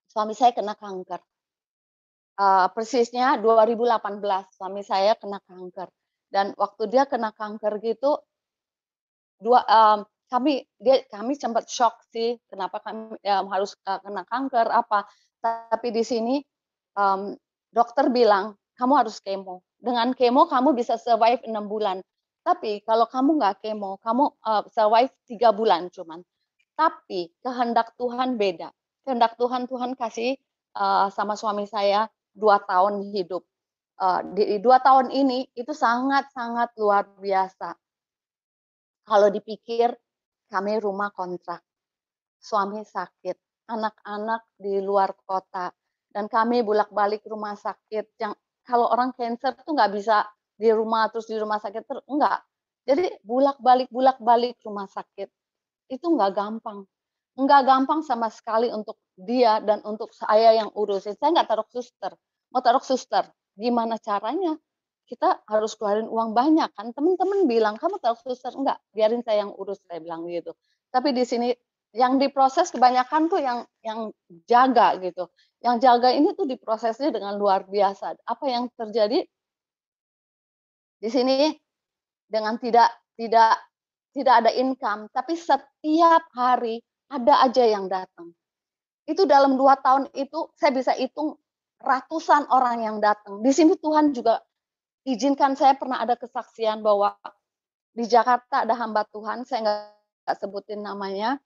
Suami saya kena kanker. Uh, persisnya 2018 suami saya kena kanker. Dan waktu dia kena kanker gitu, dua um, kami dia kami sempat shock sih kenapa kami ya, harus uh, kena kanker apa tapi di sini um, dokter bilang kamu harus kemo. Dengan kemo kamu bisa survive enam bulan. Tapi kalau kamu nggak kemo, kamu uh, survive tiga bulan cuman. Tapi kehendak Tuhan beda. Kehendak Tuhan Tuhan kasih uh, sama suami saya dua tahun hidup. Uh, di dua tahun ini itu sangat sangat luar biasa. Kalau dipikir kami rumah kontrak, suami sakit, anak-anak di luar kota dan kami bolak-balik rumah sakit yang kalau orang cancer tuh nggak bisa di rumah terus di rumah sakit terus enggak. Jadi bolak-balik bolak-balik rumah sakit itu nggak gampang. Nggak gampang sama sekali untuk dia dan untuk saya yang urusin. Saya nggak taruh suster. Mau taruh suster gimana caranya? Kita harus keluarin uang banyak kan? Teman-teman bilang kamu taruh suster. Enggak biarin saya yang urus saya bilang gitu. Tapi di sini yang diproses kebanyakan tuh yang yang jaga gitu. Yang jaga ini tuh diprosesnya dengan luar biasa. Apa yang terjadi di sini dengan tidak tidak tidak ada income, tapi setiap hari ada aja yang datang. Itu dalam dua tahun itu saya bisa hitung ratusan orang yang datang. Di sini Tuhan juga izinkan saya pernah ada kesaksian bahwa di Jakarta ada hamba Tuhan, saya nggak sebutin namanya,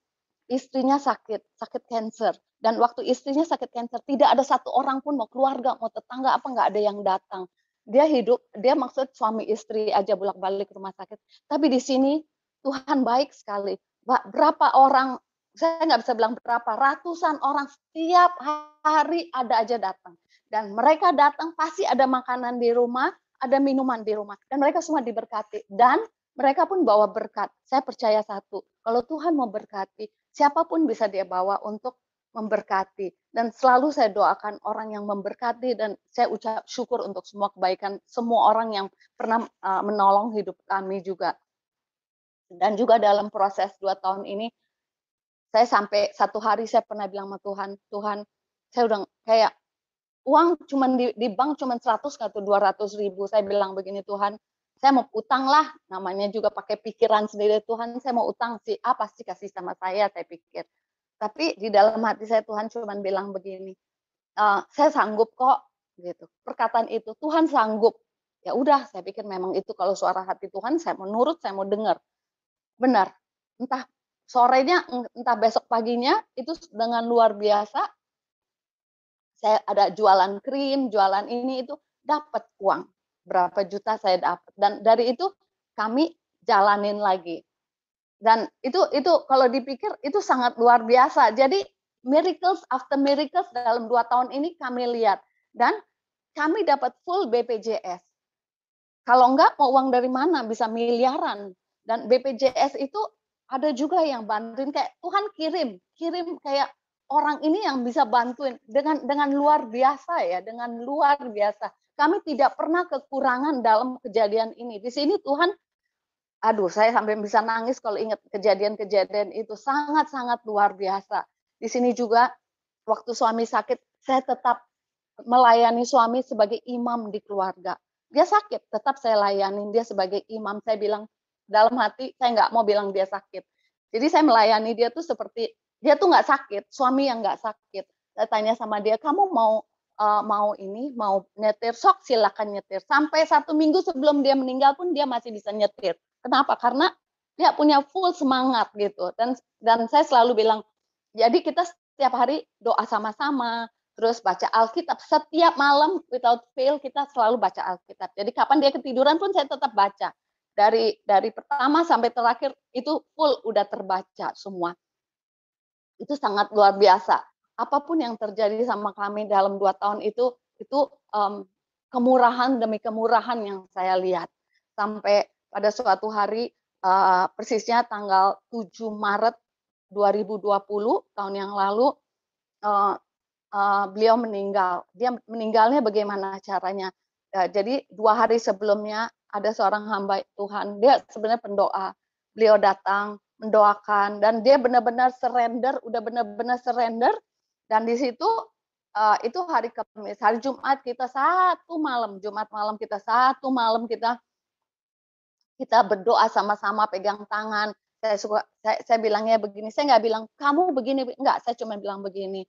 istrinya sakit, sakit cancer. Dan waktu istrinya sakit cancer, tidak ada satu orang pun mau keluarga, mau tetangga apa nggak ada yang datang. Dia hidup, dia maksud suami istri aja bolak-balik ke rumah sakit. Tapi di sini Tuhan baik sekali. Berapa orang, saya nggak bisa bilang berapa, ratusan orang setiap hari ada aja datang. Dan mereka datang pasti ada makanan di rumah, ada minuman di rumah. Dan mereka semua diberkati. Dan mereka pun bawa berkat. Saya percaya satu, kalau Tuhan mau berkati, siapa pun bisa dia bawa untuk memberkati. Dan selalu saya doakan orang yang memberkati dan saya ucap syukur untuk semua kebaikan semua orang yang pernah uh, menolong hidup kami juga. Dan juga dalam proses dua tahun ini, saya sampai satu hari saya pernah bilang sama Tuhan, Tuhan, saya udah kayak uang cuma di, di bank cuma 100 atau 200 ribu. Saya bilang begini Tuhan, saya mau utang lah, namanya juga pakai pikiran sendiri Tuhan, saya mau utang sih, apa sih kasih sama saya, saya pikir. Tapi di dalam hati saya Tuhan cuma bilang begini, e, saya sanggup kok, gitu. Perkataan itu Tuhan sanggup. Ya udah, saya pikir memang itu kalau suara hati Tuhan, saya mau nurut, saya mau dengar. Benar, entah sorenya, entah besok paginya, itu dengan luar biasa. Saya ada jualan krim, jualan ini itu dapat uang berapa juta saya dapat dan dari itu kami jalanin lagi dan itu itu kalau dipikir itu sangat luar biasa. Jadi miracles after miracles dalam dua tahun ini kami lihat. Dan kami dapat full BPJS kalau enggak mau uang dari mana? Bisa miliaran. Dan BPJS itu ada juga yang bantuin kayak Tuhan kirim kirim kayak orang ini yang bisa bantuin. Dengan dengan luar biasa ya dengan luar biasa. Kami tidak pernah kekurangan dalam kejadian ini. Di sini Tuhan, aduh saya sampai bisa nangis kalau ingat kejadian-kejadian itu sangat-sangat luar biasa. Di sini juga waktu suami sakit, saya tetap melayani suami sebagai imam di keluarga. Dia sakit, tetap saya layanin dia sebagai imam. Saya bilang dalam hati saya nggak mau bilang dia sakit. Jadi saya melayani dia tuh seperti dia tuh nggak sakit, suami yang nggak sakit. Saya tanya sama dia, kamu mau uh, mau ini mau nyetir sok silakan nyetir. Sampai satu minggu sebelum dia meninggal pun dia masih bisa nyetir. Kenapa? Karena dia punya full semangat gitu. Dan dan saya selalu bilang, jadi kita setiap hari doa sama-sama, terus baca Alkitab setiap malam without fail kita selalu baca Alkitab. Jadi kapan dia ketiduran pun saya tetap baca dari dari pertama sampai terakhir itu full udah terbaca semua. Itu sangat luar biasa. Apa pun yang terjadi sama kami dalam dua tahun itu itu um, kemurahan demi kemurahan yang saya lihat sampai pada suatu hari uh, persisnya tanggal 7 Maret 2020 tahun yang lalu uh, uh, beliau meninggal. Dia meninggalnya bagaimana caranya? Uh, jadi dua hari sebelumnya ada seorang hamba Tuhan, dia sebenarnya pendoa. Beliau datang mendoakan dan dia benar-benar surrender, udah benar-benar surrender dan di situ uh, itu hari Kamis, hari Jumat kita satu malam, Jumat malam kita satu malam kita kita berdoa sama-sama pegang tangan. Saya suka saya, saya bilangnya begini, saya nggak bilang kamu begini, enggak, saya cuma bilang begini.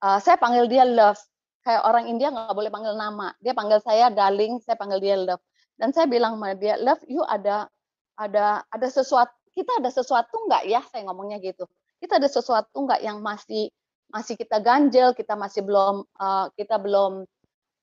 Uh, saya panggil dia love, kayak orang India nggak boleh panggil nama. Dia panggil saya darling, saya panggil dia love. Dan saya bilang sama dia, love you ada ada ada sesuatu kita ada sesuatu nggak ya saya ngomongnya gitu kita ada sesuatu nggak yang masih masih kita ganjel kita masih belum uh, kita belum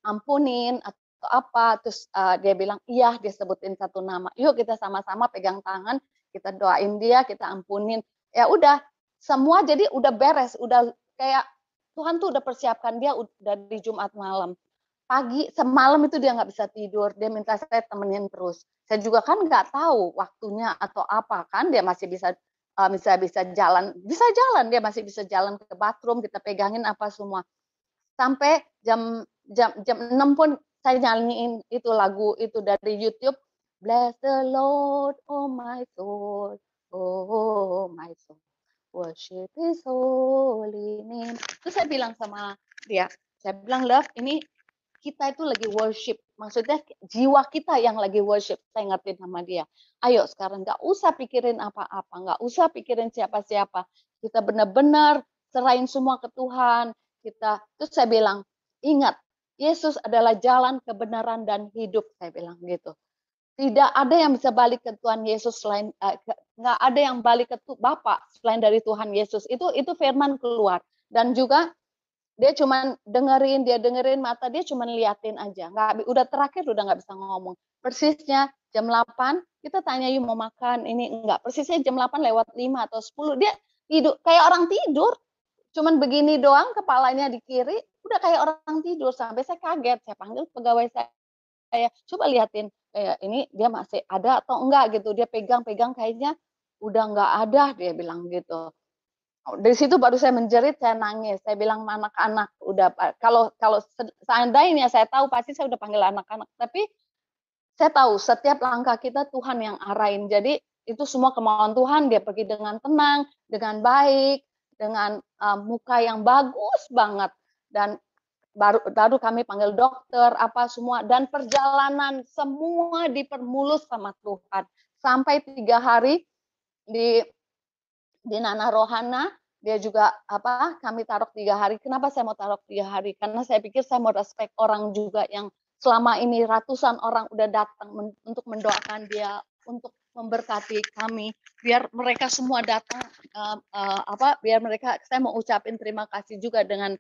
ampunin atau apa terus uh, dia bilang iya dia sebutin satu nama. Yuk kita sama-sama pegang tangan kita doain dia kita ampunin. Ya udah semua jadi udah beres udah kayak Tuhan tuh udah persiapkan dia udah di Jumat malam. Pagi semalam itu dia nggak bisa tidur dia minta saya temenin terus. Saya juga kan nggak tahu waktunya atau apa kan dia masih bisa bisa bisa jalan bisa jalan dia masih bisa jalan ke bathroom kita pegangin apa semua. Sampai jam jam jam 6 pun saya nyanyiin itu lagu itu dari YouTube Bless the Lord oh my soul oh my soul worship His holy name terus saya bilang sama dia saya bilang love ini kita itu lagi worship. Maksudnya jiwa kita yang lagi worship. Saya ngerti sama dia. Ayo sekarang nggak usah pikirin apa-apa. Nggak usah pikirin siapa-siapa. Kita benar-benar serahin semua ke Tuhan. Kita Terus saya bilang, ingat, Yesus adalah jalan kebenaran dan hidup. Saya bilang gitu. Tidak ada yang bisa balik ke Tuhan Yesus selain uh, nggak ada yang balik ke Bapak selain dari Tuhan Yesus. Itu itu firman keluar. Dan juga dia cuma dengerin dia dengerin mata dia cuma liatin aja nggak udah terakhir udah nggak bisa ngomong persisnya jam 8 kita tanya yuk mau makan ini enggak persisnya jam 8 lewat 5 atau 10 dia tidur kayak orang tidur cuman begini doang kepalanya di kiri udah kayak orang tidur sampai saya kaget saya panggil pegawai saya coba liatin kayak ini dia masih ada atau enggak gitu dia pegang-pegang kayaknya udah enggak ada dia bilang gitu dari situ baru saya menjerit, saya nangis. Saya bilang anak-anak udah kalau kalau seandainya saya tahu pasti saya udah panggil anak-anak. Tapi saya tahu setiap langkah kita Tuhan yang arahin. Jadi itu semua kemauan Tuhan. Dia pergi dengan tenang, dengan baik, dengan uh, muka yang bagus banget. Dan baru baru kami panggil dokter apa semua dan perjalanan semua dipermulus sama Tuhan sampai tiga hari di di Nana Rohana dia juga apa kami taruh tiga hari. Kenapa saya mau taruh tiga hari? Karena saya pikir saya mau respect orang juga yang selama ini ratusan orang udah datang men, untuk mendoakan dia, untuk memberkati kami. Biar mereka semua datang uh, uh, apa? Biar mereka saya mau ucapin terima kasih juga dengan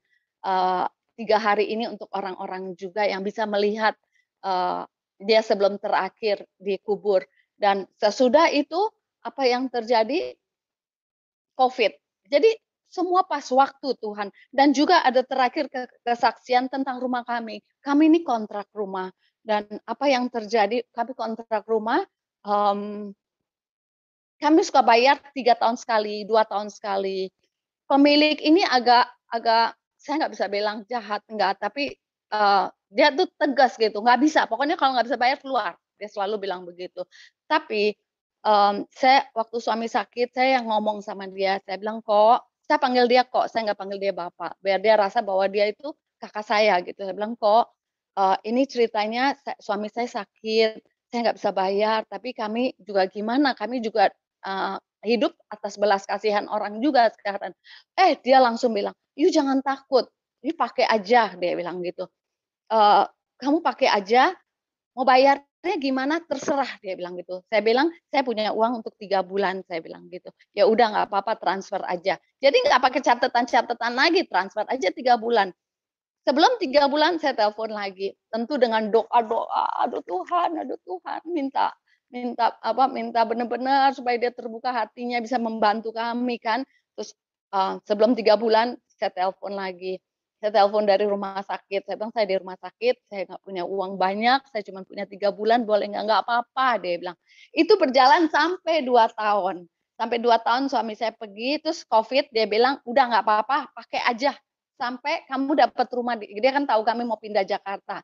tiga hari ini untuk orang-orang juga yang bisa melihat uh, dia sebelum terakhir dikubur dan sesudah itu apa yang terjadi COVID. Jadi semua pas waktu Tuhan. Dan juga ada terakhir kesaksian tentang rumah kami. Kami ini kontrak rumah. Dan apa yang terjadi, kami kontrak rumah, um, kami suka bayar tiga tahun sekali, dua tahun sekali. Pemilik ini agak agak saya nggak bisa bilang jahat enggak, tapi uh, dia tuh tegas gitu, nggak bisa. Pokoknya kalau nggak bisa bayar keluar. Dia selalu bilang begitu. Tapi um, saya waktu suami sakit saya yang ngomong sama dia saya bilang kok saya panggil dia kok saya nggak panggil dia bapak biar dia rasa bahwa dia itu kakak saya gitu. Saya bilang kok uh, ini ceritanya suami saya sakit, saya nggak bisa bayar, tapi kami juga gimana? Kami juga uh, hidup atas belas kasihan orang juga sekarang. Eh dia langsung bilang, yuk jangan takut, ini pakai aja dia bilang gitu. Uh, kamu pakai aja, mau bayarnya gimana terserah dia bilang gitu. Saya bilang saya punya uang untuk tiga bulan saya bilang gitu. Ya udah nggak apa-apa transfer aja. Jadi nggak pakai catatan-catatan lagi transfer aja tiga bulan. Sebelum tiga bulan saya telepon lagi, tentu dengan doa-doa, aduh Tuhan, aduh Tuhan, minta minta apa minta benar-benar supaya dia terbuka hatinya bisa membantu kami kan. Terus uh, sebelum tiga bulan saya telepon lagi. Saya telepon dari rumah sakit. Saya bilang saya di rumah sakit saya nggak punya uang banyak saya cuma punya tiga bulan boleh nggak? Nggak apa-apa dia bilang. Itu berjalan sampai dua tahun. Sampai dua tahun suami saya pergi terus covid dia bilang udah nggak apa-apa pakai aja. Sampai kamu dapat rumah dia kan tahu kami mau pindah Jakarta.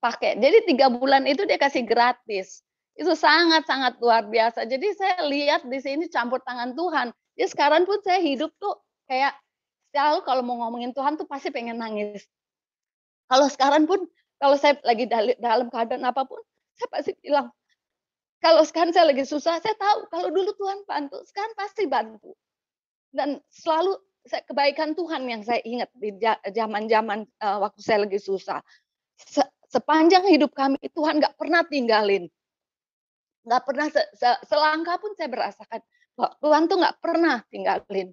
Pakai. Jadi tiga bulan itu dia kasih gratis itu sangat-sangat luar biasa. Jadi saya lihat di sini campur tangan Tuhan. Ya sekarang pun saya hidup tuh kayak selalu kalau mau ngomongin Tuhan tuh pasti pengen nangis. Kalau sekarang pun kalau saya lagi dalam keadaan apa pun, saya pasti bilang, kalau sekarang saya lagi susah, saya tahu kalau dulu Tuhan bantu, sekarang pasti bantu. Dan selalu saya, kebaikan Tuhan yang saya ingat di zaman-zaman uh, waktu saya lagi susah. Se sepanjang hidup kami, Tuhan nggak pernah tinggalin nggak pernah se -se selangkah pun saya merasakan bahwa Tuhan tuh nggak pernah tinggalin.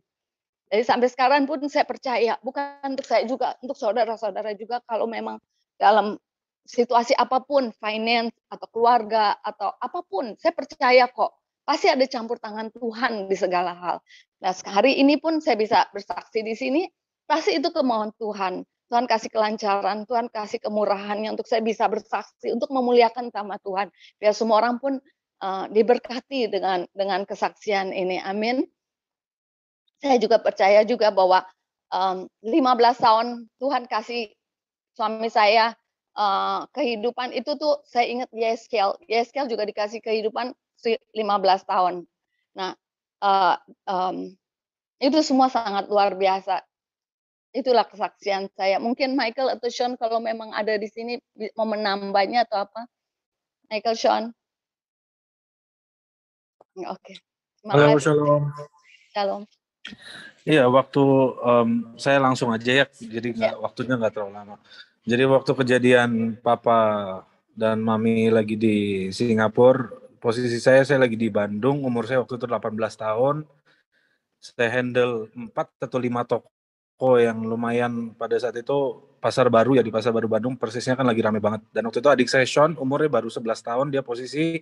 Jadi sampai sekarang pun saya percaya, bukan untuk saya juga, untuk saudara-saudara juga kalau memang dalam situasi apa pun, finance atau keluarga atau apa pun, saya percaya kok pasti ada campur tangan Tuhan di segala hal. Nah, hari ini pun saya bisa bersaksi di sini, pasti itu kemauan Tuhan. Tuhan kasih kelancaran, Tuhan kasih kemurahannya untuk saya bisa bersaksi, untuk memuliakan nama Tuhan. Biar semua orang pun uh, diberkati dengan dengan kesaksian ini. Amin. Saya juga percaya juga bahwa um, 15 tahun Tuhan kasih suami saya uh, kehidupan itu tuh saya ingat Yeskel. Yeskel juga dikasih kehidupan 15 tahun. Nah, uh, um, itu semua sangat luar biasa. Itulah kesaksian saya. Mungkin Michael atau Sean kalau memang ada di sini mau menambahnya atau apa? Michael, Sean. Oke. Halo, shalom. Shalom. Iya, waktu um, saya langsung aja ya, jadi nggak ya. waktunya nggak terlalu lama. Jadi waktu kejadian Papa dan Mami lagi di Singapura, posisi saya saya lagi di Bandung, umur saya waktu itu 18 tahun. Saya handle 4 atau 5 toko yang lumayan pada saat itu pasar baru ya di pasar baru Bandung persisnya kan lagi rame banget. Dan waktu itu adik saya Sean umurnya baru 11 tahun, dia posisi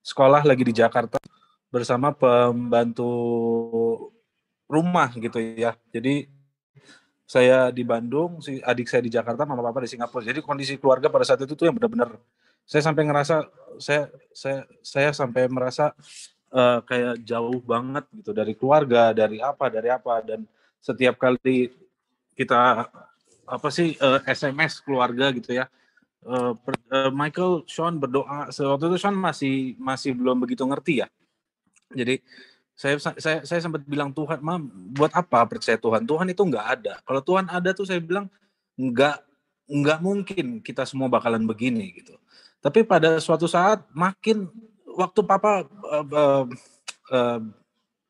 sekolah lagi di Jakarta bersama pembantu rumah gitu ya. Jadi saya di Bandung, si adik saya di Jakarta, mama papa di Singapura. Jadi kondisi keluarga pada saat itu tuh yang benar-benar saya sampai ngerasa saya saya saya sampai merasa uh, kayak jauh banget gitu dari keluarga, dari apa, dari apa dan setiap kali kita apa sih uh, eh, SMS keluarga gitu ya. Uh, Michael Sean berdoa waktu itu Sean masih masih belum begitu ngerti ya jadi saya saya saya sempat bilang Tuhan, "Mam, buat apa percaya Tuhan? Tuhan itu nggak ada. Kalau Tuhan ada tuh saya bilang nggak nggak mungkin kita semua bakalan begini gitu. Tapi pada suatu saat makin waktu Papa uh, uh, uh,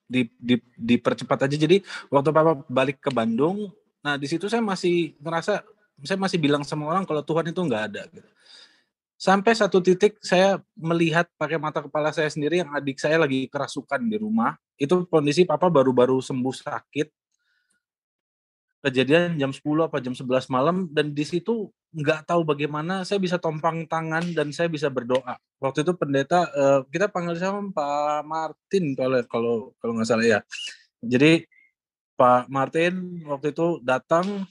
di, di, dipercepat aja. Jadi waktu Papa balik ke Bandung, nah di situ saya masih ngerasa saya masih bilang sama orang kalau Tuhan itu nggak ada. Gitu sampai satu titik saya melihat pakai mata kepala saya sendiri yang adik saya lagi kerasukan di rumah. Itu kondisi papa baru-baru sembuh sakit. Kejadian jam 10 apa jam 11 malam dan di situ nggak tahu bagaimana saya bisa tompang tangan dan saya bisa berdoa. Waktu itu pendeta uh, kita panggil sama Pak Martin kalau kalau kalau nggak salah ya. Jadi Pak Martin waktu itu datang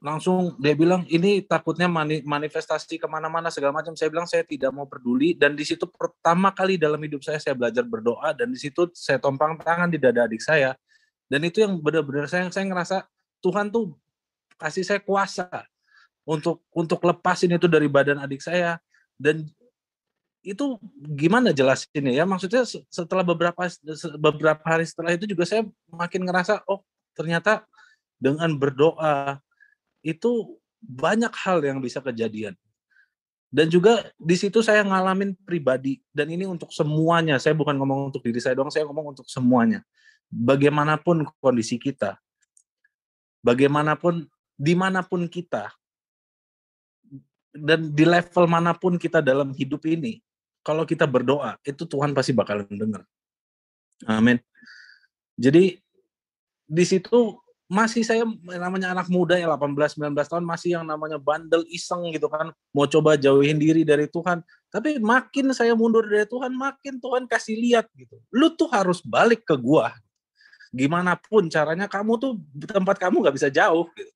langsung dia bilang ini takutnya mani, manifestasi ke mana-mana segala macam. Saya bilang saya tidak mau peduli. Dan di situ pertama kali dalam hidup saya saya belajar berdoa dan di situ saya tompang tangan di dada adik saya. Dan itu yang benar-benar saya saya ngerasa Tuhan tuh kasih saya kuasa untuk untuk lepasin itu dari badan adik saya. Dan itu gimana jelasinnya ya? Maksudnya setelah beberapa beberapa hari setelah itu juga saya makin ngerasa oh ternyata dengan berdoa itu banyak hal yang bisa kejadian. Dan juga di situ saya ngalamin pribadi dan ini untuk semuanya. Saya bukan ngomong untuk diri saya doang, saya ngomong untuk semuanya. Bagaimanapun kondisi kita, bagaimanapun di mana pun kita, dan di level mana pun kita dalam hidup ini, kalau kita berdoa, itu Tuhan pasti bakalan dengar. Amin. Jadi di situ masih saya namanya anak muda ya 18 19 tahun masih yang namanya bandel iseng gitu kan. Mau coba jauhin diri dari Tuhan. Tapi makin saya mundur dari Tuhan makin Tuhan kasih lihat gitu. Lu tuh harus balik ke gua. Gimana pun caranya kamu tuh tempat kamu nggak bisa jauh gitu.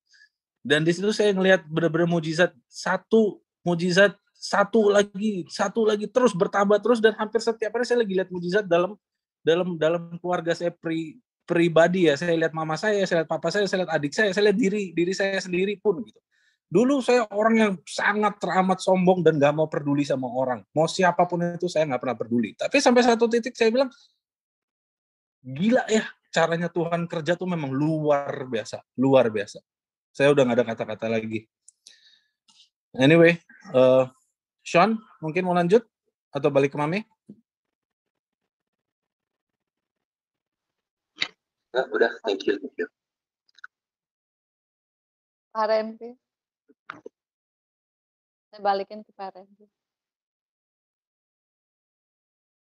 dan di situ saya ngelihat benar-benar mujizat satu mujizat satu lagi satu lagi terus bertambah terus. Dan hampir setiap hari saya lagi lihat mujizat dalam dalam dalam keluarga saya pri, pribadi ya, saya lihat mama saya, saya lihat papa saya, saya lihat adik saya, saya lihat diri diri saya sendiri pun gitu. Dulu saya orang yang sangat teramat sombong dan gak mau peduli sama orang. Mau siapa pun itu saya nggak pernah peduli. Tapi sampai satu titik saya bilang, gila ya caranya Tuhan kerja tuh memang luar biasa, luar biasa. Saya udah nggak ada kata-kata lagi. Anyway, uh, Sean, mungkin mau lanjut atau balik ke Mami? Nah, udah, thank you, thank you. Pak Renvi. Saya balikin ke Pak Renvi.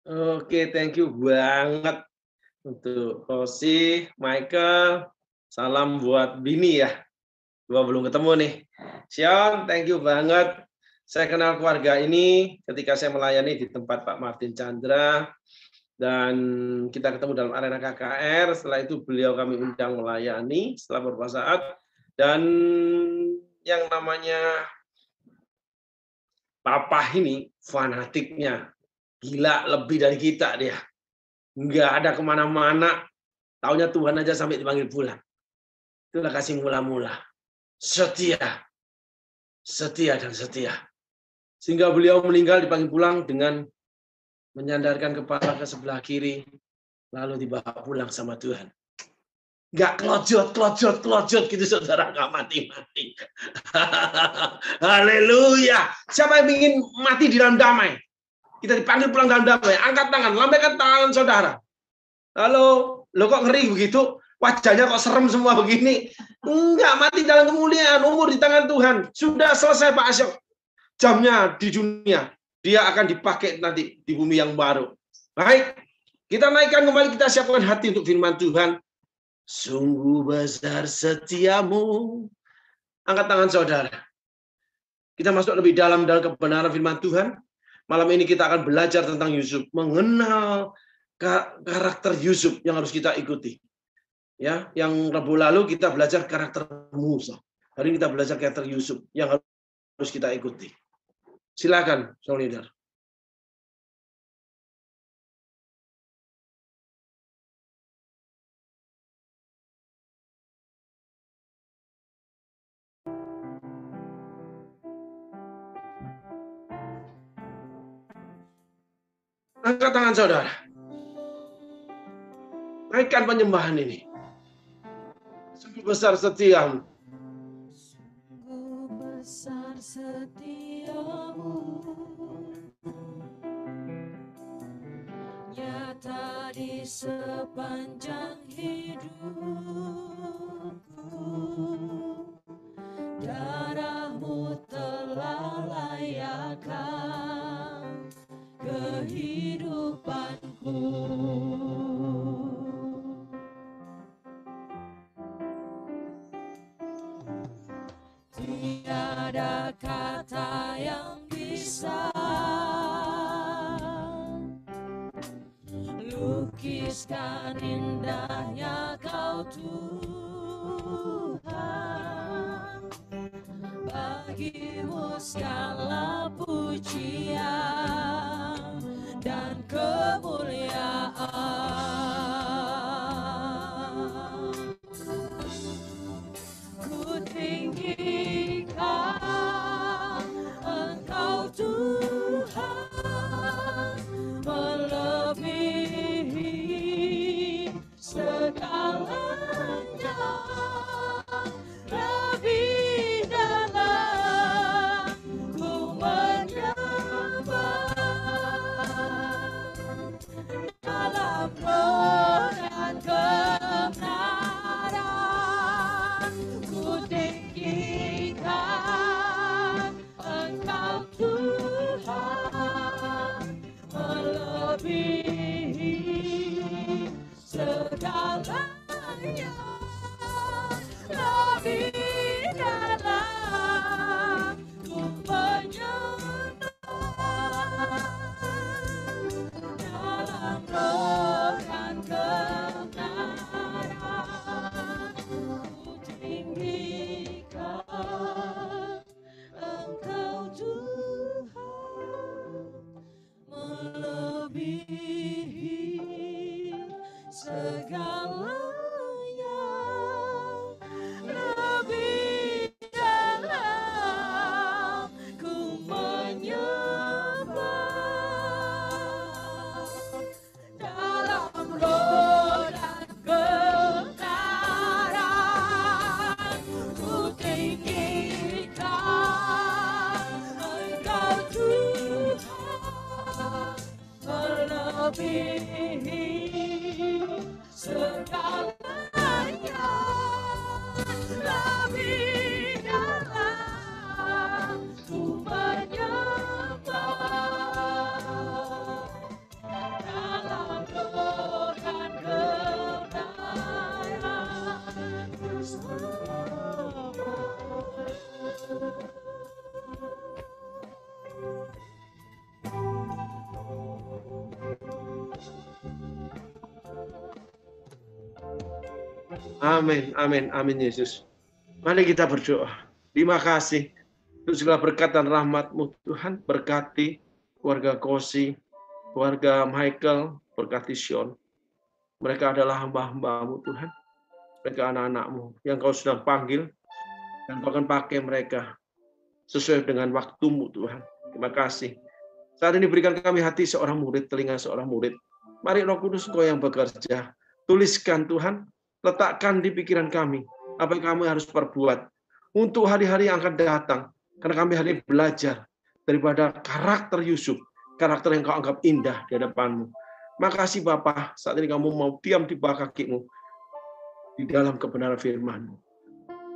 Oke, thank you banget untuk Rosi, Michael. Salam buat Bini ya. Gua belum ketemu nih. Sion, thank you banget. Saya kenal keluarga ini ketika saya melayani di tempat Pak Martin Chandra dan kita ketemu dalam arena KKR. Setelah itu beliau kami undang melayani setelah beberapa saat dan yang namanya Papa ini fanatiknya gila lebih dari kita dia. Nggak ada ke mana-mana. Taunya Tuhan aja sampai dipanggil pulang. Itulah kasih mula-mula. Setia. Setia dan setia. Sehingga beliau meninggal dipanggil pulang dengan menyandarkan kepala ke sebelah kiri, lalu dibawa pulang sama Tuhan. Gak kelojot, kelojot, kelojot gitu saudara, gak mati-mati. Haleluya. Siapa yang ingin mati di dalam damai? Kita dipanggil pulang dalam damai. Angkat tangan, lambaikan tangan saudara. Halo, lo kok ngeri begitu? Wajahnya kok serem semua begini? Enggak, mati dalam kemuliaan. Umur di tangan Tuhan. Sudah selesai Pak Asyok. Jamnya di dunia dia akan dipakai nanti di bumi yang baru. Baik, kita naikkan kembali, kita siapkan hati untuk firman Tuhan. Sungguh besar setiamu. Angkat tangan saudara. Kita masuk lebih dalam dalam kebenaran firman Tuhan. Malam ini kita akan belajar tentang Yusuf, mengenal karakter Yusuf yang harus kita ikuti. Ya, yang Rabu lalu kita belajar karakter Musa. Hari ini kita belajar karakter Yusuf yang harus kita ikuti. Silakan, Solidar. Angkat tangan saudara. Naikkan penyembahan ini. Sungguh besar setiamu. Sungguh besar setiamu sepanjang hidupku. Darahmu telah layakkan kehidupanku. Tiada kata yang bisa lukiskan indahnya kau Tuhan. Bagimu segala pujian dan kemuliaan Amin, amin, amin Yesus. Mari kita berdoa. Terima kasih untuk segala berkat dan rahmat-Mu Tuhan. Berkati keluarga Kosi, keluarga Michael, berkati Sion. Mereka adalah hamba-hambamu Tuhan. Mereka anak-anakmu yang kau sudah panggil. Dan kau akan pakai mereka sesuai dengan waktumu Tuhan. Terima kasih. Saat ini berikan kami hati seorang murid, telinga seorang murid. Mari roh kudus kau yang bekerja. Tuliskan Tuhan, letakkan di pikiran kami apa yang kami harus perbuat untuk hari-hari yang akan datang. Karena kami hari ini belajar daripada karakter Yusuf, karakter yang kau anggap indah di hadapanmu. Makasih Bapa, saat ini kamu mau diam di bawah kakimu di dalam kebenaran firman-Mu.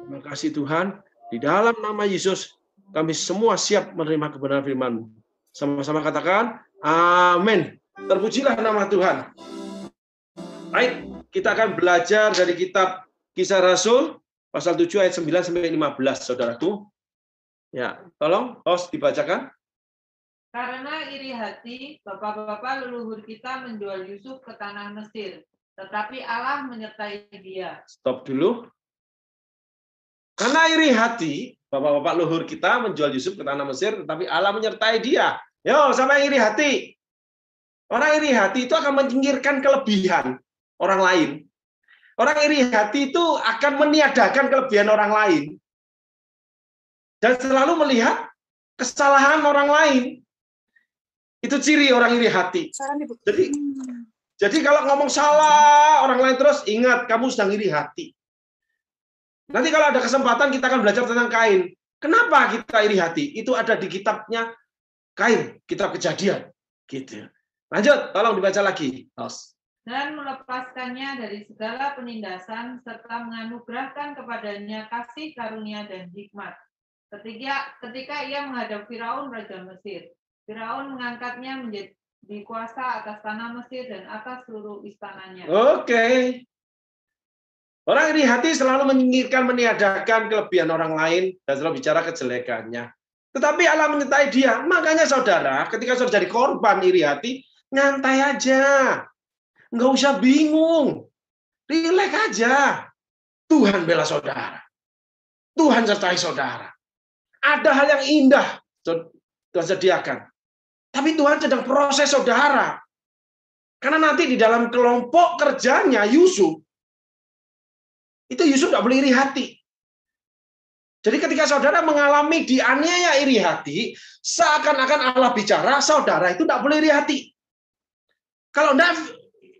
Terima kasih Tuhan, di dalam nama Yesus kami semua siap menerima kebenaran firman-Mu. Sama-sama katakan, amin. Terpujilah nama Tuhan. Baik, kita akan belajar dari kitab Kisah Rasul pasal 7 ayat 9 sampai 15, Saudaraku. Ya, tolong host dibacakan. Karena iri hati, bapak-bapak leluhur kita menjual Yusuf ke tanah Mesir, tetapi Allah menyertai dia. Stop dulu. Karena iri hati, bapak-bapak leluhur kita menjual Yusuf ke tanah Mesir, tetapi Allah menyertai dia. Yo, sama iri hati. Orang iri hati itu akan menyingkirkan kelebihan orang lain. Orang iri hati itu akan meniadakan kelebihan orang lain. Dan selalu melihat kesalahan orang lain. Itu ciri orang iri hati. Jadi, jadi kalau ngomong salah orang lain terus, ingat kamu sedang iri hati. Nanti kalau ada kesempatan kita akan belajar tentang kain. Kenapa kita iri hati? Itu ada di kitabnya kain, kitab kejadian. Gitu. Lanjut, tolong dibaca lagi. Tos. Dan melepaskannya dari segala penindasan serta menganugerahkan kepadanya kasih karunia dan hikmat. Ketika ketika ia menghadap Firaun raja Mesir, Firaun mengangkatnya menjadi kuasa atas tanah Mesir dan atas seluruh istananya. Oke. Orang iri hati selalu menyingkirkan, meniadakan kelebihan orang lain dan selalu bicara kejelekannya. Tetapi Allah menyertai dia. Makanya saudara, ketika saudara jadi korban iri hati, nyantai aja. Nggak usah bingung. Rileks aja. Tuhan bela saudara. Tuhan sertai saudara. Ada hal yang indah Tuhan sediakan. Tapi Tuhan sedang proses saudara. Karena nanti di dalam kelompok kerjanya Yusuf, itu Yusuf tidak boleh iri hati. Jadi ketika saudara mengalami dianiaya iri hati, seakan-akan Allah bicara, saudara itu tidak boleh iri hati. Kalau tidak,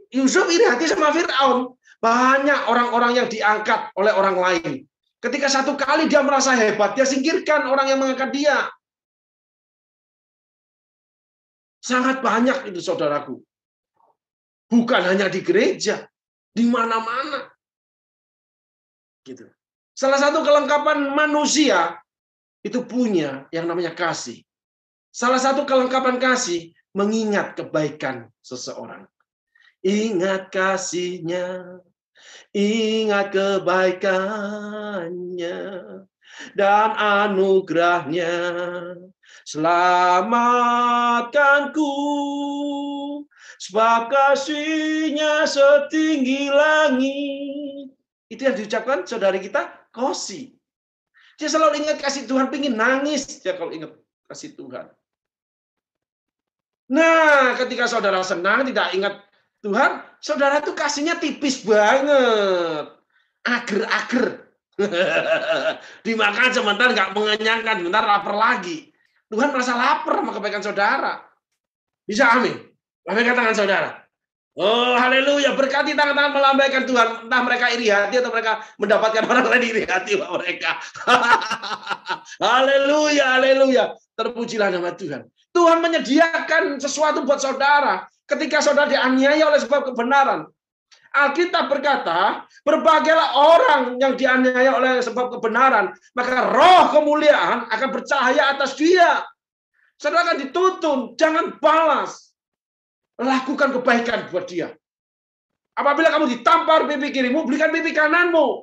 Yusuf iri hati sama Fir'aun. Banyak orang-orang yang diangkat oleh orang lain. Ketika satu kali dia merasa hebat, dia singkirkan orang yang mengangkat dia. Sangat banyak itu saudaraku. Bukan hanya di gereja, di mana-mana. Gitu. Salah satu kelengkapan manusia itu punya yang namanya kasih. Salah satu kelengkapan kasih mengingat kebaikan seseorang. Ingat kasihnya, ingat kebaikannya, dan anugerahnya. Selamatkanku, sebab kasihnya setinggi langit. Itu yang diucapkan saudari kita, Kosi. Dia selalu ingat kasih Tuhan, pingin nangis dia kalau ingat kasih Tuhan. Nah, ketika saudara senang, tidak ingat Tuhan, saudara tuh kasihnya tipis banget. Ager-ager. Dimakan sebentar nggak mengenyangkan, sebentar lapar lagi. Tuhan merasa lapar sama kebaikan saudara. Bisa amin? Lambaikan tangan saudara. Oh, haleluya. Berkati tangan-tangan melambaikan Tuhan. Entah mereka iri hati atau mereka mendapatkan orang lain iri hati mereka. haleluya, haleluya. Terpujilah nama Tuhan. Tuhan menyediakan sesuatu buat saudara ketika saudara dianiaya oleh sebab kebenaran. Alkitab berkata, berbagailah orang yang dianiaya oleh sebab kebenaran, maka roh kemuliaan akan bercahaya atas dia. Saudara akan dituntun, jangan balas. Lakukan kebaikan buat dia. Apabila kamu ditampar pipi kirimu, belikan pipi kananmu.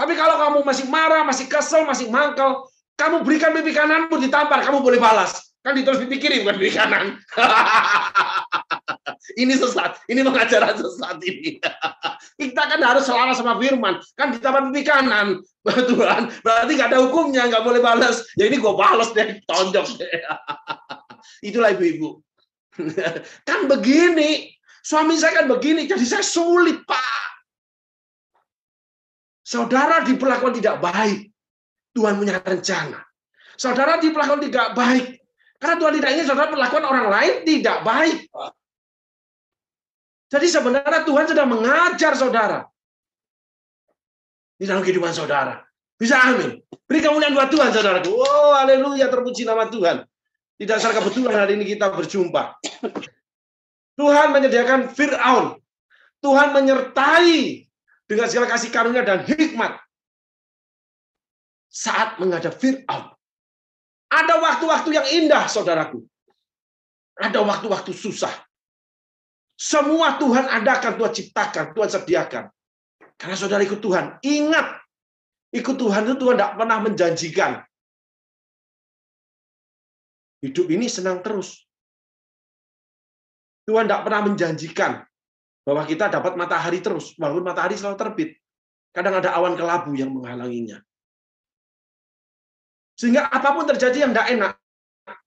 Tapi kalau kamu masih marah, masih kesel, masih mangkel, kamu berikan pipi kananmu ditampar, kamu boleh balas. Kan ditulis pipi kiri bukan pipi kanan. ini sesat, ini pengajaran sesat ini. Kita kan harus selaras sama firman. Kan ditampar pipi kanan, Tuhan. Berarti nggak ada hukumnya, nggak boleh balas. Ya ini gue balas deh, tonjok deh. Itulah ibu-ibu. kan begini, suami saya kan begini, jadi saya sulit, Pak. Saudara diperlakukan tidak baik, Tuhan punya rencana. Saudara diperlakukan tidak baik, karena Tuhan tidak ingin saudara perlakuan orang lain tidak baik. Jadi sebenarnya Tuhan sedang mengajar saudara. Di dalam kehidupan saudara. Bisa amin. Beri kemuliaan buat Tuhan saudaraku. Oh haleluya terpuji nama Tuhan. Tidak dasar kebetulan hari ini kita berjumpa. Tuhan menyediakan Fir'aun. Tuhan menyertai dengan segala kasih karunia dan hikmat. Saat menghadap Fir'aun. Ada waktu-waktu yang indah, saudaraku. Ada waktu-waktu susah. Semua Tuhan adakan, Tuhan ciptakan, Tuhan sediakan. Karena saudara ikut Tuhan. Ingat, ikut Tuhan itu Tuhan tidak pernah menjanjikan. Hidup ini senang terus. Tuhan tidak pernah menjanjikan bahwa kita dapat matahari terus, walaupun matahari selalu terbit. Kadang ada awan kelabu yang menghalanginya. Sehingga apa pun terjadi yang tidak enak,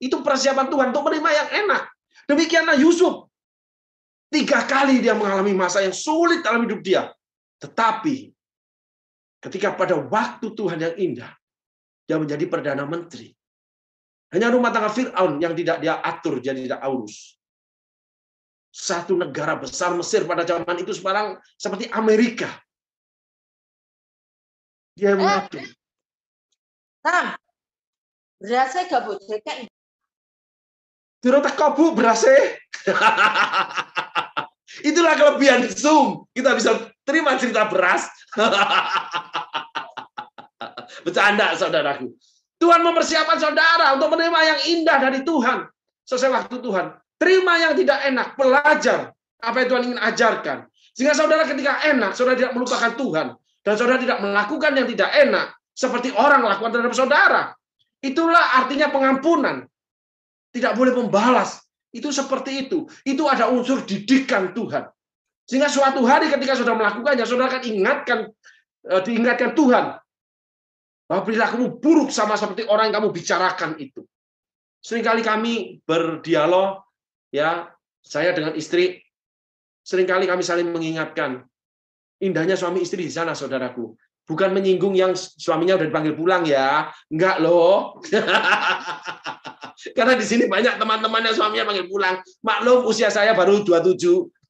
itu persiapan Tuhan untuk menerima yang enak. Demikianlah Yusuf. Tiga kali dia mengalami masa yang sulit dalam hidup dia. Tetapi ketika pada waktu Tuhan yang indah, dia menjadi Perdana Menteri. Hanya rumah tangga Fir'aun yang tidak dia atur, jadi tidak urus. Satu negara besar Mesir pada zaman itu sekarang seperti Amerika. Dia mengatur. Sam, Berasnya gak bu, kayak Turun teko bu berasnya. Itulah kelebihan Zoom. Kita bisa terima cerita beras. Bercanda saudaraku. Tuhan mempersiapkan saudara untuk menerima yang indah dari Tuhan. Sesuai waktu Tuhan. Terima yang tidak enak. Belajar apa yang Tuhan ingin ajarkan. Sehingga saudara ketika enak, saudara tidak melupakan Tuhan. Dan saudara tidak melakukan yang tidak enak. Seperti orang melakukan terhadap saudara. Itulah artinya pengampunan. Tidak boleh membalas. Itu seperti itu. Itu ada unsur didikan Tuhan. Sehingga suatu hari ketika sudah melakukannya, saudara akan ingatkan, eh, diingatkan Tuhan. Bahwa perilakumu buruk sama seperti orang yang kamu bicarakan itu. Seringkali kami berdialog, ya saya dengan istri, sering kali kami saling mengingatkan. Indahnya suami istri di sana, saudaraku. Bukan menyinggung yang suaminya udah dipanggil pulang ya. Enggak loh. Karena di sini banyak teman-teman yang suaminya panggil pulang. Maklum usia saya baru 27.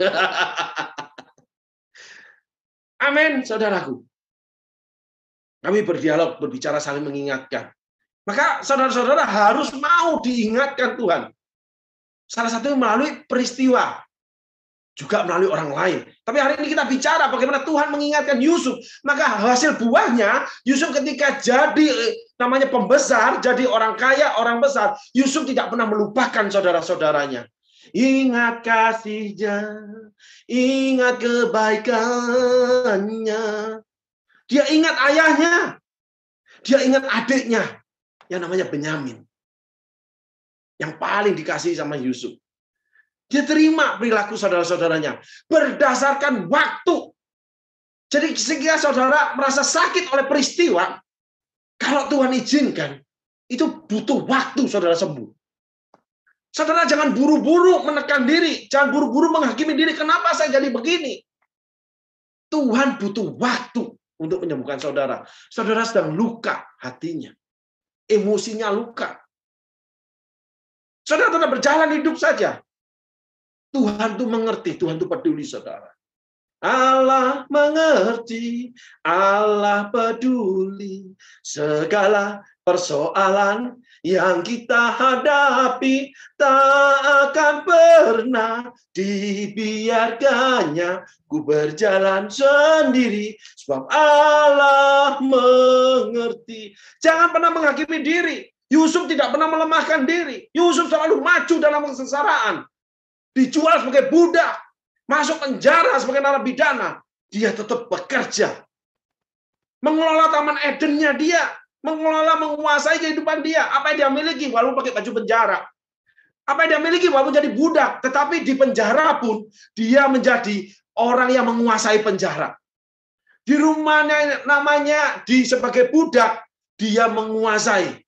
Amin, saudaraku. Kami berdialog, berbicara saling mengingatkan. Maka saudara-saudara harus mau diingatkan Tuhan. Salah satunya melalui peristiwa juga melalui orang lain. Tapi hari ini kita bicara bagaimana Tuhan mengingatkan Yusuf. Maka hasil buahnya, Yusuf ketika jadi eh, namanya pembesar, jadi orang kaya, orang besar, Yusuf tidak pernah melupakan saudara-saudaranya. ingat kasihnya, ingat kebaikannya. Dia ingat ayahnya, dia ingat adiknya, yang namanya Benyamin. Yang paling dikasih sama Yusuf. Dia terima perilaku saudara-saudaranya berdasarkan waktu. Jadi sehingga saudara merasa sakit oleh peristiwa, kalau Tuhan izinkan, itu butuh waktu saudara sembuh. Saudara jangan buru-buru menekan diri, jangan buru-buru menghakimi diri. Kenapa saya jadi begini? Tuhan butuh waktu untuk menyembuhkan saudara. Saudara sedang luka hatinya. Emosinya luka. Saudara tetap berjalan hidup saja. Tuhan tuh mengerti, Tuhan tuh peduli saudara. Allah mengerti, Allah peduli segala persoalan yang kita hadapi tak akan pernah dibiarkannya ku berjalan sendiri sebab Allah mengerti. Jangan pernah menghakimi diri. Yusuf tidak pernah melemahkan diri. Yusuf selalu maju dalam kesesaraan dijual sebagai budak, masuk penjara sebagai narapidana, dia tetap bekerja. Mengelola taman Edennya dia, mengelola, menguasai kehidupan dia. Apa yang dia miliki walaupun pakai baju penjara. Apa yang dia miliki walaupun jadi budak, tetapi di penjara pun dia menjadi orang yang menguasai penjara. Di rumahnya namanya di sebagai budak, dia menguasai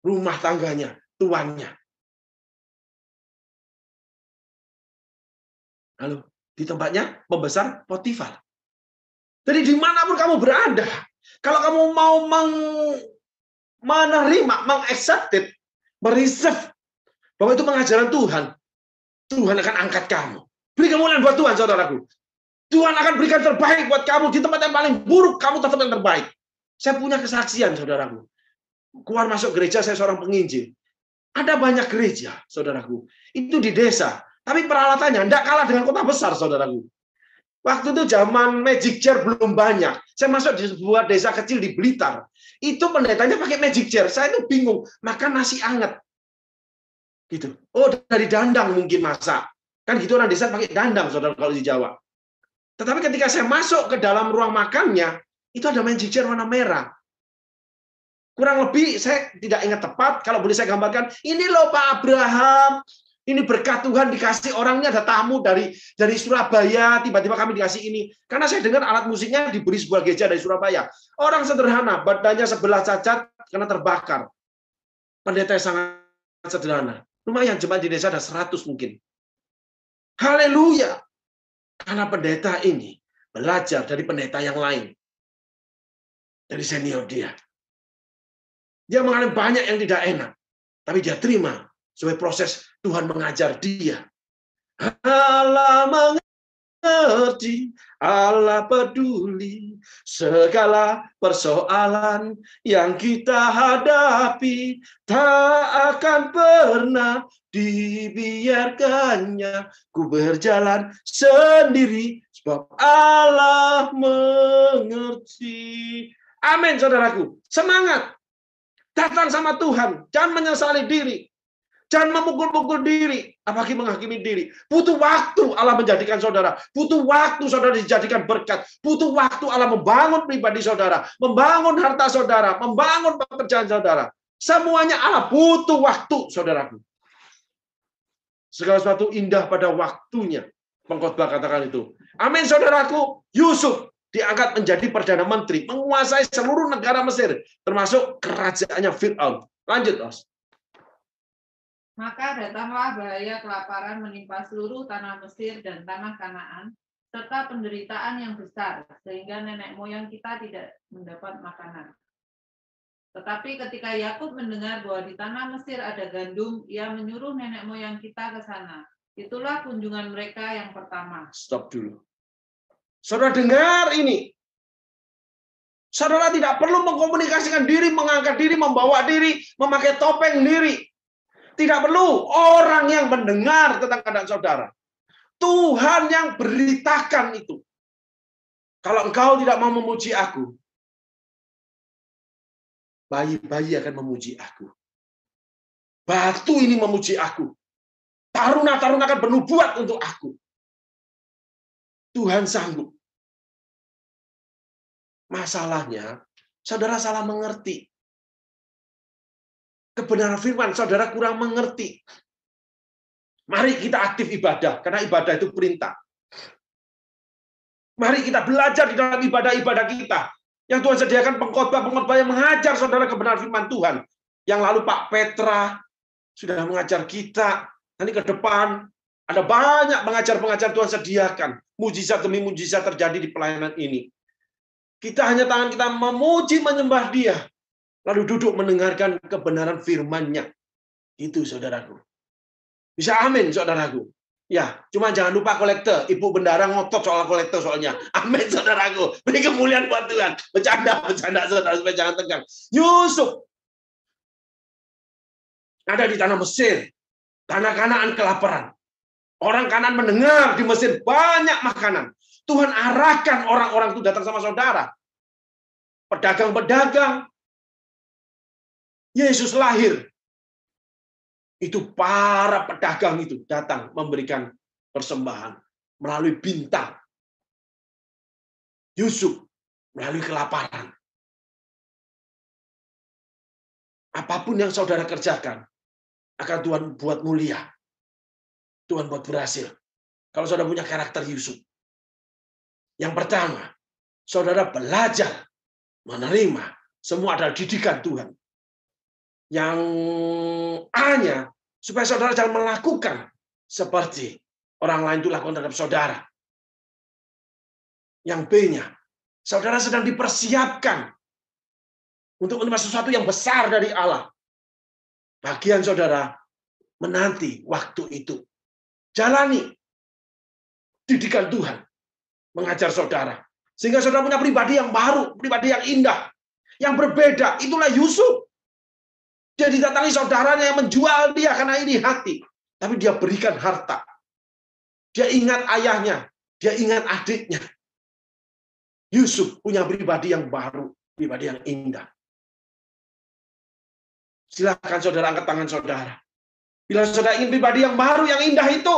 rumah tangganya, tuannya. Lalu di tempatnya membesar Potifar. Jadi di mana pun kamu berada, kalau kamu mau meng, menerima, mengaccepted, mereserve bahwa itu pengajaran Tuhan, Tuhan akan angkat kamu. Beri kemuliaan buat Tuhan, saudaraku. Tuhan akan berikan terbaik buat kamu di tempat yang paling buruk, kamu tetap yang terbaik. Saya punya kesaksian, saudaraku. Keluar masuk gereja, saya seorang penginjil. Ada banyak gereja, saudaraku. Itu di desa. Tapi peralatannya tidak kalah dengan kota besar, saudaraku. Waktu itu zaman magic chair belum banyak. Saya masuk di sebuah desa kecil di Blitar. Itu pendetanya pakai magic chair. Saya itu bingung. Makan nasi anget. Gitu. Oh, dari dandang mungkin masak. Kan gitu orang desa pakai dandang, saudara, kalau di Jawa. Tetapi ketika saya masuk ke dalam ruang makannya, itu ada magic chair warna merah. Kurang lebih, saya tidak ingat tepat. Kalau boleh saya gambarkan, ini loh Pak Abraham, ini berkat Tuhan dikasih orangnya ada tamu dari dari Surabaya, tiba-tiba kami dikasih ini. Karena saya dengar alat musiknya diberi sebuah gereja dari Surabaya. Orang sederhana, badannya sebelah cacat karena terbakar. Pendeta yang sangat sederhana. Lumayan jemaat di desa ada 100 mungkin. Haleluya. Karena pendeta ini belajar dari pendeta yang lain. Dari senior dia. Dia mengalami banyak yang tidak enak. Tapi dia terima sebagai proses Tuhan mengajar dia. Allah mengerti, Allah peduli segala persoalan yang kita hadapi tak akan pernah dibiarkannya ku berjalan sendiri sebab Allah mengerti. Amin saudaraku. Semangat. Datang sama Tuhan. Jangan menyesali diri. Jangan memukul-mukul diri, apalagi menghakimi diri. Butuh waktu Allah menjadikan saudara. Butuh waktu saudara dijadikan berkat. Butuh waktu Allah membangun pribadi saudara. Membangun harta saudara. Membangun pekerjaan saudara. Semuanya Allah butuh waktu, saudaraku. Segala sesuatu indah pada waktunya. Pengkhotbah katakan itu. Amin, saudaraku. Yusuf diangkat menjadi Perdana Menteri. Menguasai seluruh negara Mesir. Termasuk kerajaannya Fir'aun. Lanjut, Os. Maka datanglah bahaya kelaparan menimpa seluruh tanah Mesir dan tanah Kanaan, serta penderitaan yang besar, sehingga nenek moyang kita tidak mendapat makanan. Tetapi ketika Yakub mendengar bahwa di tanah Mesir ada gandum, ia menyuruh nenek moyang kita ke sana. Itulah kunjungan mereka yang pertama. Stop dulu. Saudara dengar ini. Saudara tidak perlu mengkomunikasikan diri, mengangkat diri, membawa diri, memakai topeng diri. Tidak perlu orang yang mendengar tentang keadaan saudara. Tuhan yang beritakan itu. Kalau engkau tidak mau memuji aku, bayi-bayi akan memuji aku. Batu ini memuji aku. Taruna-taruna akan bernubuat untuk aku. Tuhan sanggup. Masalahnya, saudara salah mengerti. Kebenaran firman, saudara kurang mengerti. Mari kita aktif ibadah, karena ibadah itu perintah. Mari kita belajar di dalam ibadah-ibadah kita. Yang Tuhan sediakan pengkhotbah-pengkhotbah yang mengajar saudara kebenaran firman Tuhan. Yang lalu Pak Petra sudah mengajar kita. Nanti ke depan ada banyak pengajar-pengajar Tuhan sediakan. Mujizat demi mujizat terjadi di pelayanan ini. Kita hanya tangan kita memuji, menyembah dia. Lalu duduk mendengarkan kebenaran firman-Nya. Itu saudaraku. Bisa amin saudaraku. Ya, cuma jangan lupa kolektor. Ibu bendara ngotot soal kolektor soalnya. Amin, saudaraku. Beri kemuliaan buat Tuhan. Bercanda, bercanda, saudara. Supaya jangan tegang. Yusuf. Ada di tanah Mesir. Tanah kanaan kelaparan. Orang kanan mendengar di Mesir banyak makanan. Tuhan arahkan orang-orang itu datang sama saudara. Pedagang-pedagang. Yesus lahir itu para pedagang itu datang memberikan persembahan melalui bintang. Yusuf melalui kelaparan. Apa pun yang saudara kerjakan, akan Tuhan buat mulia. Tuhan buat berhasil. Kalau saudara punya karakter Yusuf. Yang pertama, saudara belajar menerima semua adalah didikan Tuhan yang A-nya supaya saudara jangan melakukan seperti orang lain itu lakukan terhadap saudara. Yang B-nya, saudara sedang dipersiapkan untuk menerima sesuatu yang besar dari Allah. Bagian saudara menanti waktu itu. Jalani didikan Tuhan mengajar saudara. Sehingga saudara punya pribadi yang baru, pribadi yang indah, yang berbeda. Itulah Yusuf. Dia didatangi saudaranya yang menjual dia karena ini hati. Tapi dia berikan harta. Dia ingat ayahnya. Dia ingat adiknya. Yusuf punya pribadi yang baru. Pribadi yang indah. Silakan saudara angkat tangan saudara. Bila saudara ingin pribadi yang baru, yang indah itu.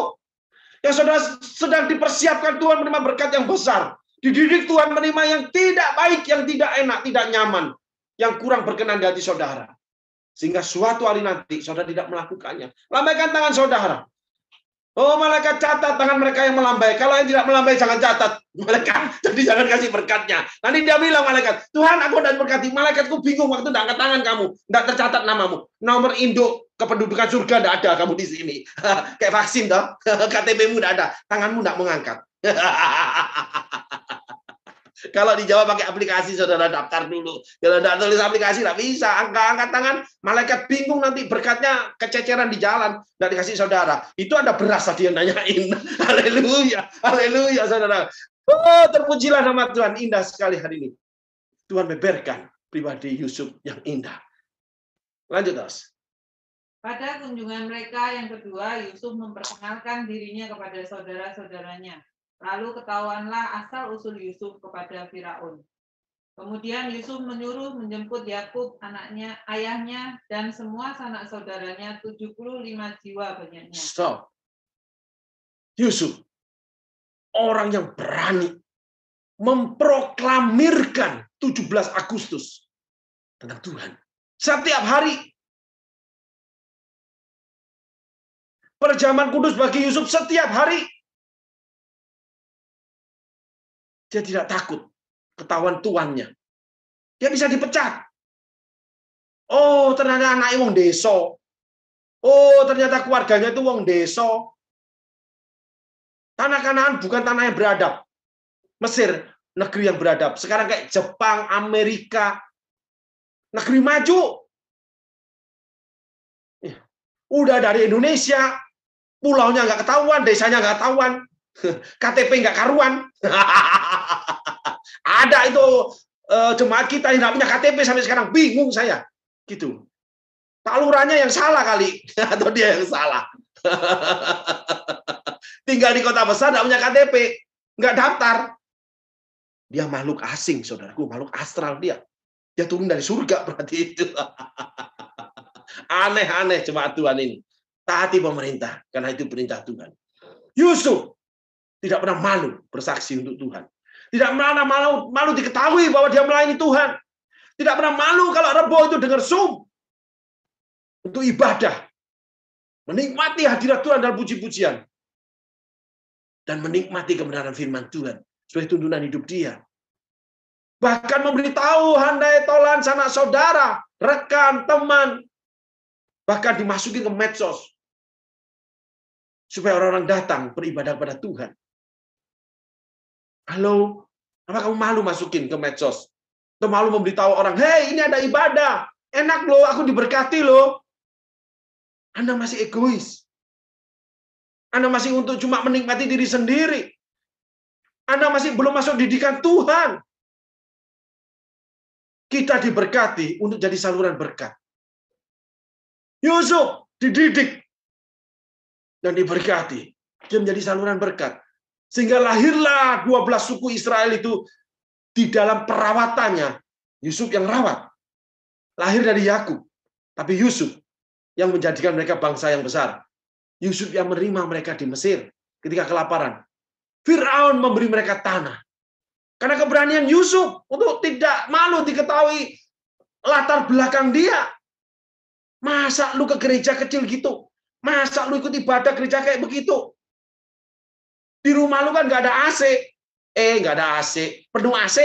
Yang saudara sedang dipersiapkan Tuhan menerima berkat yang besar. Dididik Tuhan menerima yang tidak baik, yang tidak enak, tidak nyaman. Yang kurang berkenan di hati saudara. Sehingga suatu hari nanti saudara tidak melakukannya. Lambaikan tangan saudara. Oh malaikat catat tangan mereka yang melambai. Kalau yang tidak melambai jangan catat. Malaikat, jadi jangan kasih berkatnya. Nanti dia bilang malaikat, Tuhan aku dan berkati. Malaikatku bingung waktu tidak angkat tangan kamu. Tidak tercatat namamu. Nomor induk kependudukan surga tidak ada kamu di sini. Kayak vaksin toh. KTP-mu tidak ada. Tanganmu tidak mengangkat. Kalau dijawab pakai aplikasi, saudara daftar dulu. Kalau tidak tulis aplikasi, tidak bisa. Angka-angkat tangan, malaikat bingung nanti berkatnya kececeran di jalan. Tidak dikasih saudara. Itu ada beras tadi yang nanyain. Haleluya. Haleluya, saudara. Oh, terpujilah nama Tuhan. Indah sekali hari ini. Tuhan memberkan pribadi Yusuf yang indah. Lanjut, terus. Pada kunjungan mereka yang kedua, Yusuf memperkenalkan dirinya kepada saudara-saudaranya. Lalu ketahuanlah asal-usul Yusuf kepada Firaun. Kemudian Yusuf menyuruh menjemput Yakub, anaknya, ayahnya, dan semua sanak saudaranya 75 jiwa banyaknya. Stop. Yusuf, orang yang berani memproklamirkan 17 Agustus tentang Tuhan. Setiap hari. Perjaman kudus bagi Yusuf setiap hari. Dia tidak takut ketahuan tuannya. Dia bisa dipecat. Oh, ternyata anaknya wong deso. Oh, ternyata keluarganya itu wong deso. Tanah Kanaan bukan tanah yang beradab. Mesir, negeri yang beradab. Sekarang kayak Jepang, Amerika, negeri maju. Ya. Udah dari Indonesia, pulaunya nggak ketahuan, desanya nggak ketahuan. KTP nggak karuan. Ada itu uh, jemaat kita yang nggak punya KTP sampai sekarang bingung saya. Gitu. Talurannya yang salah kali atau dia yang salah. Tinggal di kota besar nggak punya KTP, nggak daftar. Dia makhluk asing, saudaraku, makhluk astral dia. Dia turun dari surga berarti itu. Aneh-aneh jemaat Tuhan ini. Taati pemerintah, karena itu perintah Tuhan. Yusuf tidak pernah malu bersaksi untuk Tuhan. Tidak pernah malu, malu diketahui bahwa dia melayani Tuhan. Tidak pernah malu kalau rebo itu dengar sum. Untuk ibadah. Menikmati hadirat Tuhan dalam puji-pujian. Dan menikmati kebenaran firman Tuhan. Sebagai tuntunan hidup dia. Bahkan memberitahu handai tolan sanak saudara, rekan, teman, bahkan dimasukin ke medsos supaya orang-orang datang beribadah kepada Tuhan. Halo, apa kamu malu masukin ke medsos? Atau malu memberitahu orang, hei ini ada ibadah, enak loh, aku diberkati loh. Anda masih egois. Anda masih untuk cuma menikmati diri sendiri. Anda masih belum masuk didikan Tuhan. Kita diberkati untuk jadi saluran berkat. Yusuf dididik dan diberkati. Dia menjadi saluran berkat. Sehingga lahirlah 12 suku Israel itu di dalam perawatannya. Yusuf yang rawat. Lahir dari Yakub. Tapi Yusuf yang menjadikan mereka bangsa yang besar. Yusuf yang menerima mereka di Mesir ketika kelaparan. Fir'aun memberi mereka tanah. Karena keberanian Yusuf untuk tidak malu diketahui latar belakang dia. Masa lu ke gereja kecil gitu? Masa lu ikut ibadah gereja kayak begitu? Di rumah lu kan nggak ada AC. Eh, nggak ada AC. Penuh AC.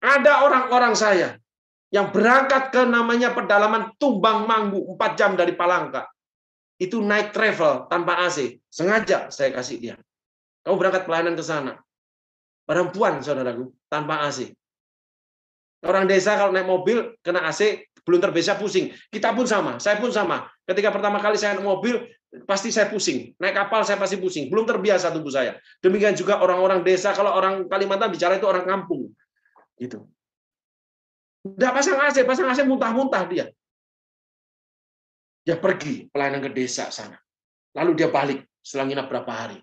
Ada orang-orang saya yang berangkat ke namanya pedalaman Tumbang Manggu, 4 jam dari Palangka. Itu naik travel tanpa AC. Sengaja saya kasih dia. Kamu berangkat pelayanan ke sana. Perempuan, saudaraku, tanpa AC. Orang desa kalau naik mobil, kena AC, belum terbiasa pusing. Kita pun sama, saya pun sama. Ketika pertama kali saya naik mobil, pasti saya pusing. Naik kapal saya pasti pusing. Belum terbiasa tubuh saya. Demikian juga orang-orang desa, kalau orang Kalimantan bicara itu orang kampung. Gitu. Tidak pasang AC, pasang AC muntah-muntah dia. Dia pergi pelayanan ke desa sana. Lalu dia balik setelah nginap berapa hari.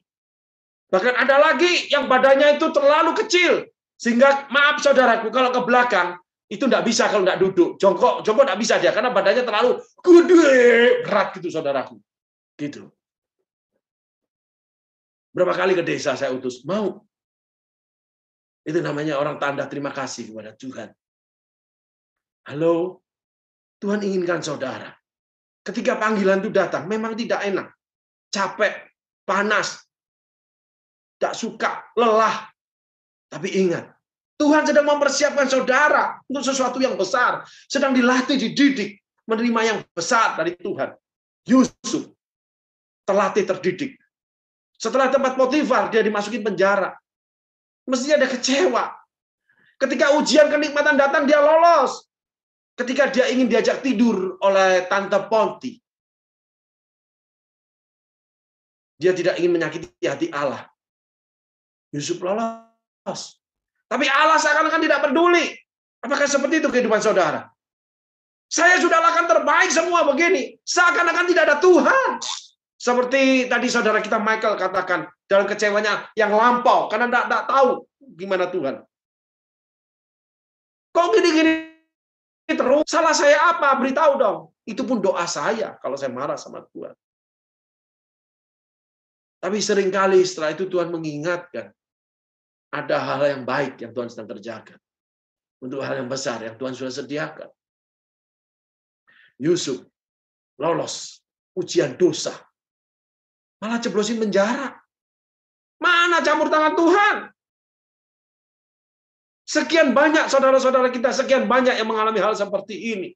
Bahkan ada lagi yang badannya itu terlalu kecil. Sehingga maaf saudaraku, kalau ke belakang, itu tidak bisa kalau tidak duduk. Jongkok, jongkok tidak bisa dia karena badannya terlalu gede, berat gitu saudaraku. Gitu. Berapa kali ke desa saya utus? Mau. Itu namanya orang tanda terima kasih kepada Tuhan. Halo, Tuhan inginkan saudara. Ketika panggilan itu datang, memang tidak enak. Capek, panas, tidak suka, lelah. Tapi ingat, Tuhan sedang mempersiapkan saudara untuk sesuatu yang besar. Sedang dilatih, dididik. Menerima yang besar dari Tuhan. Yusuf terlatih, terdidik. Setelah tempat Potifar, dia dimasukin penjara. Mestinya ada kecewa. Ketika ujian kenikmatan datang, dia lolos. Ketika dia ingin diajak tidur oleh Tante Ponti. Dia tidak ingin menyakiti hati Allah. Yusuf lolos. Tapi Allah seakan-akan tidak peduli. Apakah seperti itu kehidupan saudara? Saya sudah lakukan terbaik semua begini. Seakan-akan tidak ada Tuhan. Seperti tadi saudara kita Michael katakan dalam kecewanya yang lampau karena tidak, tidak tahu gimana Tuhan. Kok gini-gini terus? Salah saya apa? Beritahu dong. Itu pun doa saya kalau saya marah sama Tuhan. Tapi sering kali setelah itu Tuhan mengingatkan ada hal yang baik yang Tuhan sedang kerjakan. Untuk hal yang besar yang Tuhan sudah sediakan. Yusuf lolos ujian dosa. Malah jeblosin penjara. Mana campur tangan Tuhan? Sekian banyak saudara-saudara kita, sekian banyak yang mengalami hal seperti ini.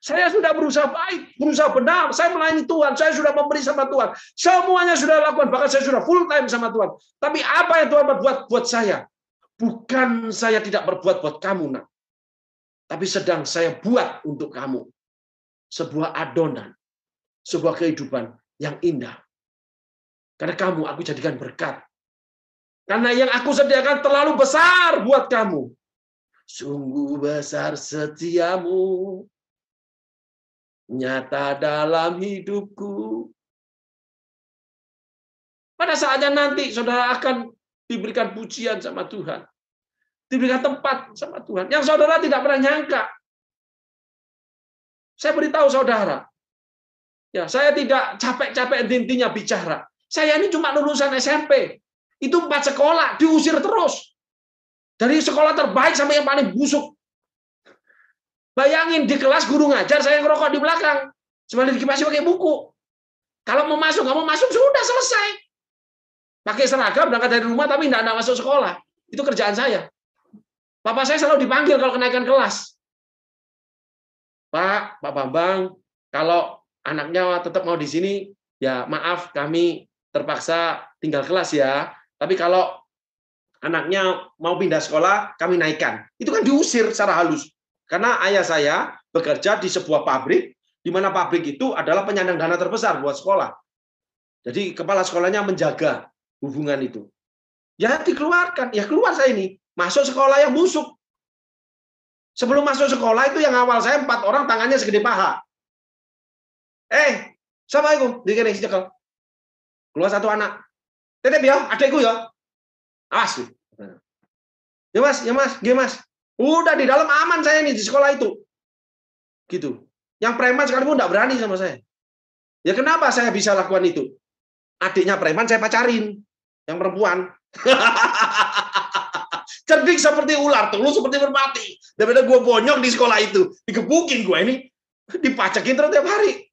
Saya sudah berusaha baik, berusaha benar. Saya melayani Tuhan, saya sudah memberi sama Tuhan. Semuanya sudah lakukan, bahkan saya sudah full time sama Tuhan. Tapi apa yang Tuhan berbuat buat saya? Bukan saya tidak berbuat buat kamu, nak. Tapi sedang saya buat untuk kamu. Sebuah adonan. Sebuah kehidupan yang indah. Karena kamu aku jadikan berkat. Karena yang aku sediakan terlalu besar buat kamu. Sungguh besar setiamu nyata dalam hidupku. Pada saatnya nanti saudara akan diberikan pujian sama Tuhan. Diberikan tempat sama Tuhan. Yang saudara tidak pernah nyangka. Saya beritahu saudara. Ya, saya tidak capek-capek intinya bicara. Saya ini cuma lulusan SMP. Itu empat sekolah, diusir terus. Dari sekolah terbaik sampai yang paling busuk. Bayangin di kelas guru ngajar, saya ngerokok di belakang. Sambil dikipasi pakai buku. Kalau mau masuk, mau masuk, sudah selesai. Pakai seragam, berangkat dari rumah, tapi tidak masuk sekolah. Itu kerjaan saya. Bapak saya selalu dipanggil kalau kenaikan kelas. Pak, Pak Bambang, kalau anaknya tetap mau di sini, ya maaf kami terpaksa tinggal kelas ya. Tapi kalau anaknya mau pindah sekolah, kami naikkan. Itu kan diusir secara halus. Karena ayah saya bekerja di sebuah pabrik, di mana pabrik itu adalah penyandang dana terbesar buat sekolah. Jadi kepala sekolahnya menjaga hubungan itu. Ya dikeluarkan, ya keluar saya ini. Masuk sekolah yang busuk. Sebelum masuk sekolah itu yang awal saya empat orang tangannya segede paha. Eh, Assalamualaikum. Dikene cekel. Keluar satu anak. Tetep ya, adekku ya. Awas. Ya mas, ya mas, gimana mas. Udah di dalam aman saya nih di sekolah itu. Gitu. Yang preman sekalipun enggak berani sama saya. Ya kenapa saya bisa lakukan itu? Adiknya preman saya pacarin. Yang perempuan. Cerdik seperti ular, tulus seperti merpati. Daripada gue bonyok di sekolah itu. Digebukin gue ini. Dipacakin terus tiap hari.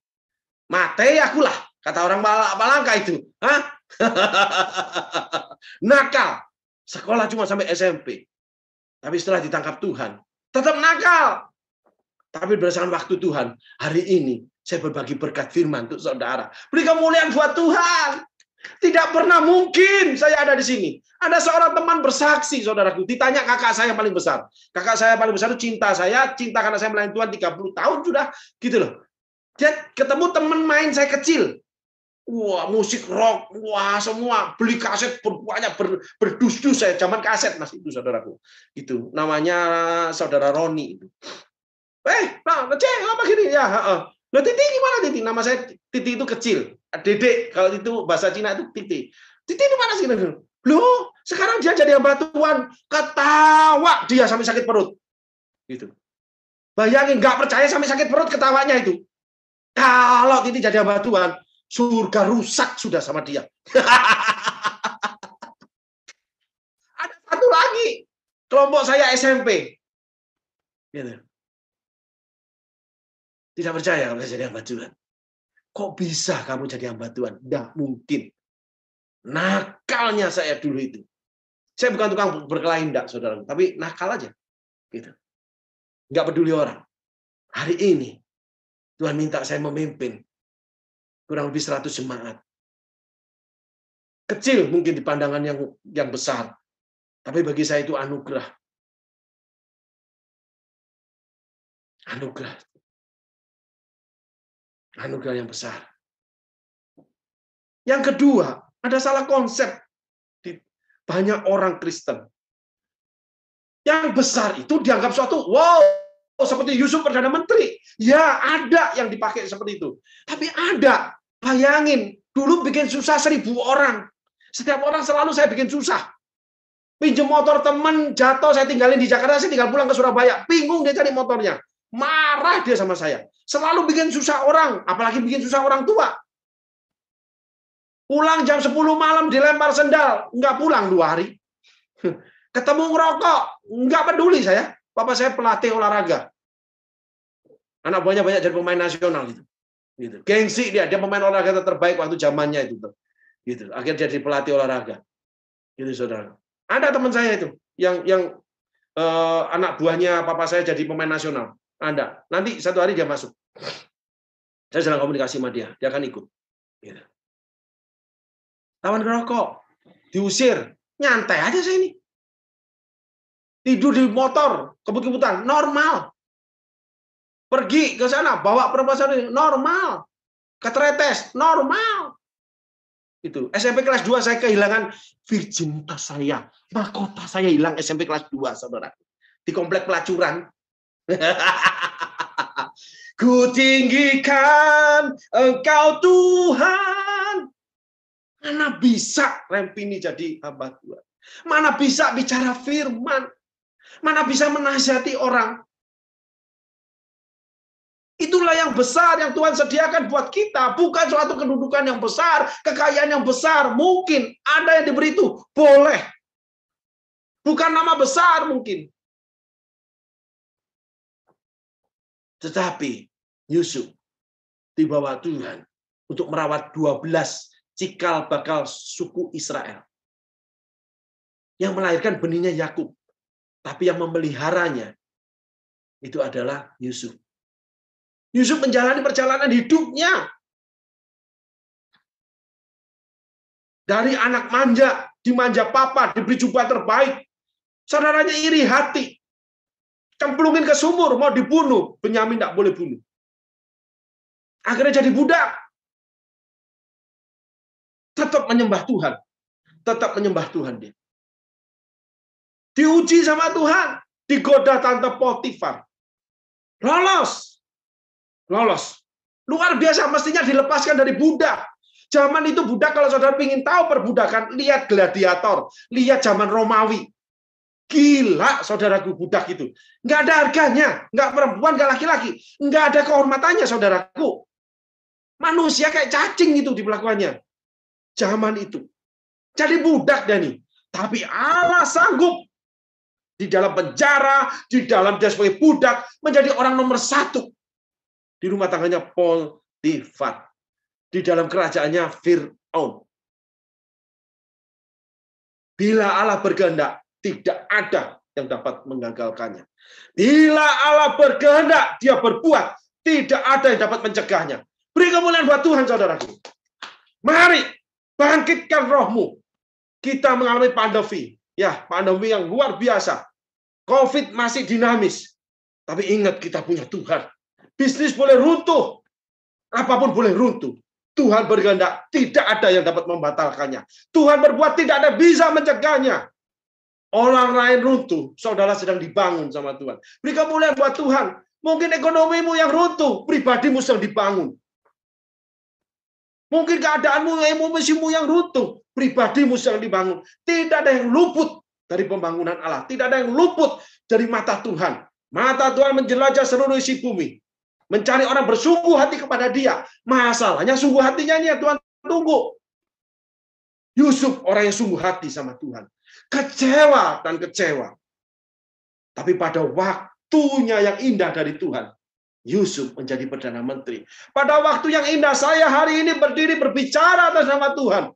Mate akulah, kata orang Palangka itu. Hah? nakal. Sekolah cuma sampai SMP. Tapi setelah ditangkap Tuhan, tetap nakal. Tapi berdasarkan waktu Tuhan, hari ini saya berbagi berkat firman untuk saudara. Beri kemuliaan buat Tuhan. Tidak pernah mungkin saya ada di sini. Ada seorang teman bersaksi, saudaraku. Ditanya kakak saya yang paling besar. Kakak saya paling besar itu cinta saya. Cinta karena saya melayani Tuhan 30 tahun sudah. Gitu loh. Dia ketemu teman main saya kecil. Wah, musik rock, wah semua beli kaset banyak ber, berdus-dus saya zaman kaset Mas itu saudaraku. Itu namanya saudara Roni itu. Eh, nah, cek apa gini ya, heeh. Loh, Titi gimana Titi? Nama saya Titi itu kecil. Dedek kalau itu bahasa Cina itu Titi. Titi itu mana sih? Loh, sekarang dia jadi hamba Tuhan, ketawa dia sampai sakit perut. Gitu. Bayangin nggak percaya sampai sakit perut ketawanya itu. Kalau Titi jadi hamba Tuhan, surga rusak sudah sama dia. Ada satu lagi, kelompok saya SMP. Gitu. Tidak percaya kalau saya jadi hamba Tuhan. Kok bisa kamu jadi hamba Tuhan? Tidak mungkin. Nakalnya saya dulu itu. Saya bukan tukang berkelahi, enggak, saudara. Tapi nakal aja. Gitu. Enggak peduli orang. Hari ini, Tuhan minta saya memimpin kurang lebih 100 jemaat. Kecil mungkin di pandangan yang yang besar, tapi bagi saya itu anugerah. Anugerah. Anugerah yang besar. Yang kedua, ada salah konsep di banyak orang Kristen. Yang besar itu dianggap suatu wow, seperti Yusuf Perdana Menteri. Ya, ada yang dipakai seperti itu. Tapi ada, bayangin, dulu bikin susah seribu orang. Setiap orang selalu saya bikin susah. Pinjam motor teman, jatuh, saya tinggalin di Jakarta, saya tinggal pulang ke Surabaya. Bingung dia cari motornya. Marah dia sama saya. Selalu bikin susah orang, apalagi bikin susah orang tua. Pulang jam 10 malam dilempar sendal, nggak pulang dua hari. Ketemu ngerokok, nggak peduli saya. Papa saya pelatih olahraga. Anak buahnya banyak jadi pemain nasional gitu. Gitu. Gengsi dia, dia pemain olahraga terbaik waktu zamannya itu. Gitu. Akhirnya jadi pelatih olahraga. Gitu saudara. Ada teman saya itu yang yang eh, anak buahnya papa saya jadi pemain nasional. Ada. Nanti satu hari dia masuk. Saya sedang komunikasi sama dia, dia akan ikut. Gitu. Tawan ngerokok, diusir, nyantai aja saya ini tidur di motor, kebut-kebutan, normal. Pergi ke sana, bawa perempuan ini, normal. Ketretes, normal. Itu SMP kelas 2 saya kehilangan virginitas saya. Mahkota saya hilang SMP kelas 2, saudara. Di komplek pelacuran. Ku tinggikan engkau Tuhan. Mana bisa Rempini jadi hamba Tuhan? Mana bisa bicara firman? Mana bisa menasihati orang? Itulah yang besar yang Tuhan sediakan buat kita. Bukan suatu kedudukan yang besar, kekayaan yang besar. Mungkin ada yang diberi itu. Boleh. Bukan nama besar mungkin. Tetapi Yusuf dibawa Tuhan untuk merawat 12 cikal bakal suku Israel. Yang melahirkan benihnya Yakub. Tapi yang memeliharanya itu adalah Yusuf. Yusuf menjalani perjalanan hidupnya. Dari anak manja, dimanja papa, diberi jubah terbaik. Saudaranya iri hati. Cemplungin ke sumur, mau dibunuh. Benyamin tidak boleh bunuh. Akhirnya jadi budak. Tetap menyembah Tuhan. Tetap menyembah Tuhan dia. Diuji sama Tuhan. Digoda tante Potifar. Lolos lolos. Luar biasa, mestinya dilepaskan dari budak. Zaman itu budak, kalau saudara ingin tahu perbudakan, lihat gladiator, lihat zaman Romawi. Gila, saudaraku, budak itu. Nggak ada harganya, nggak perempuan, nggak laki-laki. Nggak ada kehormatannya, saudaraku. Manusia kayak cacing itu diperlakuannya. Zaman itu. Jadi budak, Dani. Tapi Allah sanggup di dalam penjara, di dalam dia sebagai budak, menjadi orang nomor satu di rumah tangganya Potifar. Di dalam kerajaannya Fir'aun. Bila Allah berkehendak, tidak ada yang dapat menggagalkannya. Bila Allah berkehendak, dia berbuat, tidak ada yang dapat mencegahnya. Beri kemuliaan buat Tuhan, saudaraku. Mari, bangkitkan rohmu. Kita mengalami pandemi. Ya, pandemi yang luar biasa. COVID masih dinamis. Tapi ingat kita punya Tuhan. Bisnis boleh runtuh. Apa pun boleh runtuh. Tuhan berkehendak, tidak ada yang dapat membatalkannya. Tuhan berbuat tidak ada bisa mencegahnya. Orang lain runtuh, saudara sedang dibangun sama Tuhan. Beri kemuliaan buat Tuhan. Mungkin ekonomimu yang runtuh, pribadimu sedang dibangun. Mungkin keadaanmu, emosimu yang runtuh, pribadimu sedang dibangun. Tidak ada yang luput dari pembangunan Allah. Tidak ada yang luput dari mata Tuhan. Mata Tuhan menjelajah seluruh isi bumi mencari orang bersungguh hati kepada dia. Masalahnya sungguh hatinya ini ya Tuhan tunggu. Yusuf orang yang sungguh hati sama Tuhan. Kecewa dan kecewa. Tapi pada waktunya yang indah dari Tuhan, Yusuf menjadi Perdana Menteri. Pada waktu yang indah saya hari ini berdiri berbicara atas nama Tuhan.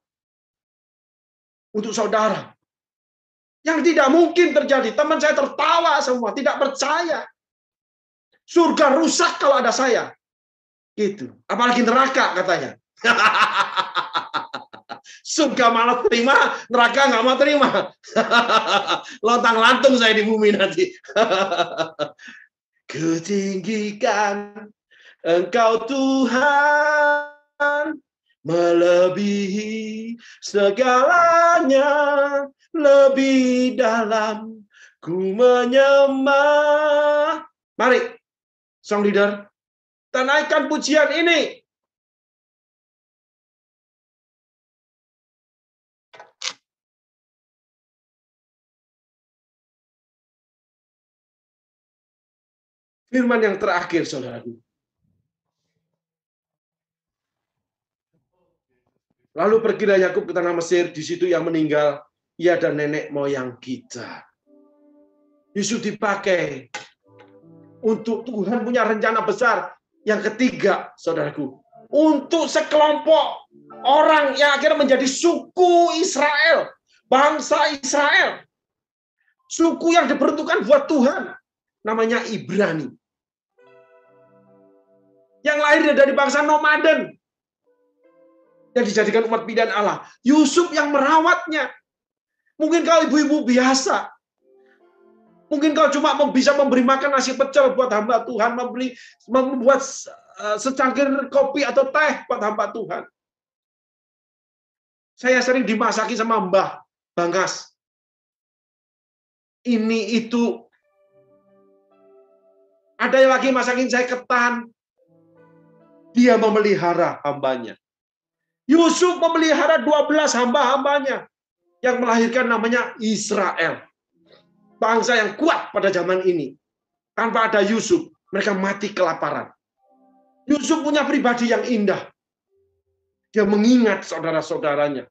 Untuk saudara. Yang tidak mungkin terjadi. Teman saya tertawa semua. Tidak percaya. Surga rusak kalau ada saya. Gitu. Apalagi neraka katanya. Surga malah terima, neraka nggak mau terima. Lontang lantung saya di bumi nanti. Ketinggikan Engkau Tuhan melebihi segalanya lebih dalam ku menyembah. Mari Song leader, dan naikkan pujian ini. Firman yang terakhir, saudaraku. Lalu pergilah Yakub ke tanah Mesir, di situ yang meninggal, ia dan nenek moyang kita. Yusuf dipakai untuk Tuhan punya rencana besar. Yang ketiga, saudaraku, untuk sekelompok orang yang akhirnya menjadi suku Israel, bangsa Israel. Suku yang diperuntukkan buat Tuhan, namanya Ibrani. Yang lahir dari bangsa nomaden, yang dijadikan umat pilihan Allah. Yusuf yang merawatnya. Mungkin kalau ibu-ibu biasa, Mungkin kau cuma bisa memberi makan nasi pecel buat hamba Tuhan, memberi membuat eh, secangkir kopi atau teh buat hamba Tuhan. Saya sering dimasaki sama Mbah Bangas. Ini itu. Ada yang lagi masakin saya ketan. Dia memelihara hambanya. Yusuf memelihara 12 hamba-hambanya yang melahirkan namanya Israel bangsa yang kuat pada zaman ini. Tanpa ada Yusuf, mereka mati kelaparan. Yusuf punya pribadi yang indah. Dia mengingat saudara-saudaranya.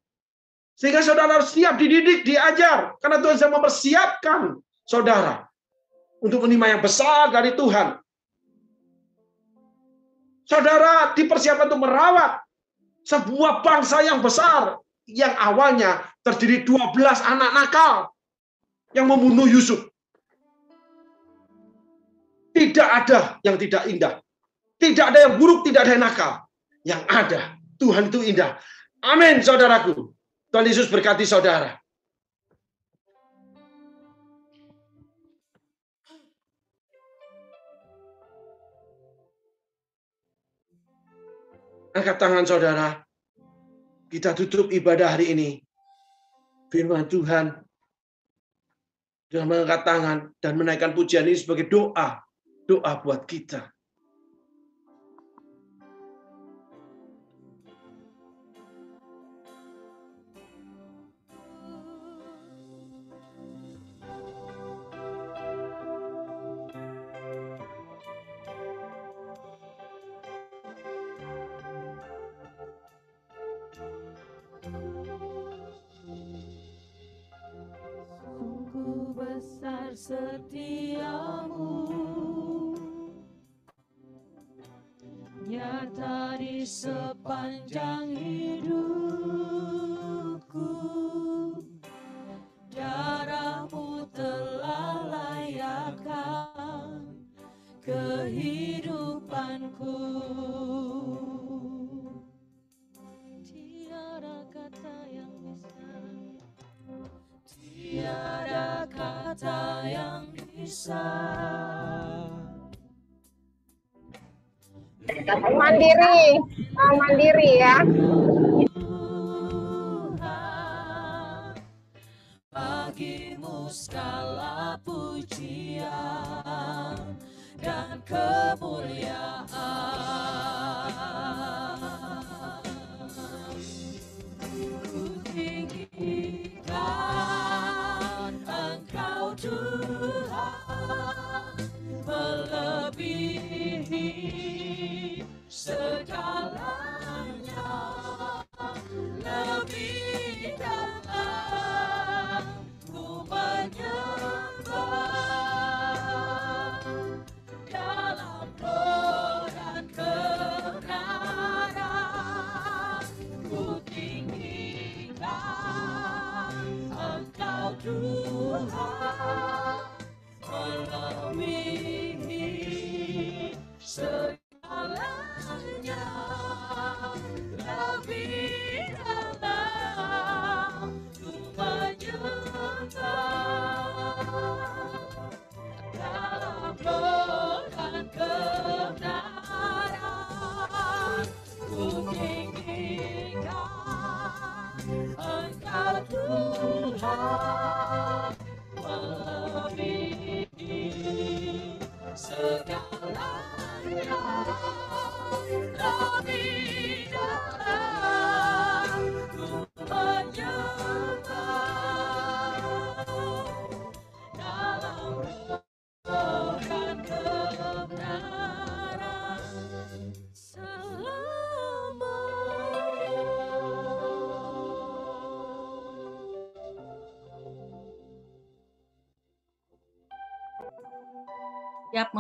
Sehingga saudara siap dididik, diajar. Karena Tuhan sedang mempersiapkan saudara untuk menerima yang besar dari Tuhan. Saudara dipersiapkan untuk merawat sebuah bangsa yang besar yang awalnya terdiri 12 anak nakal yang membunuh Yusuf. Tidak ada yang tidak indah. Tidak ada yang buruk, tidak ada yang nakal. Yang ada, Tuhan itu indah. Amin, saudaraku. Tuhan Yesus berkati saudara. Angkat tangan saudara. Kita tutup ibadah hari ini. Firman Tuhan. Dengan mengangkat tangan dan menaikkan pujian ini sebagai doa. Doa buat kita. Setiamu nyata di sepanjang hidupku mandiri. Mandiri ya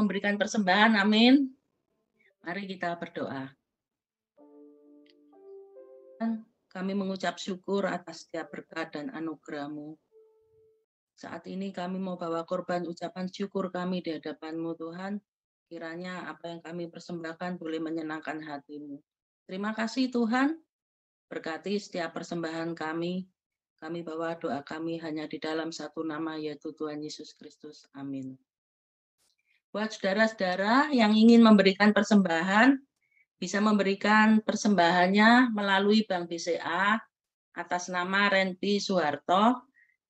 memberikan persembahan. Amin. Mari kita berdoa. Kami mengucap syukur atas setiap berkat dan anugerah-Mu. Saat ini kami mau bawa korban ucapan syukur kami di hadapan-Mu Tuhan. Kiranya apa yang kami persembahkan boleh menyenangkan hati-Mu. Terima kasih Tuhan. Berkati setiap persembahan kami. Kami bawa doa kami hanya di dalam satu nama yaitu Tuhan Yesus Kristus. Amin. Buat saudara-saudara yang ingin memberikan persembahan, bisa memberikan persembahannya melalui Bank BCA atas nama Renpi Soeharto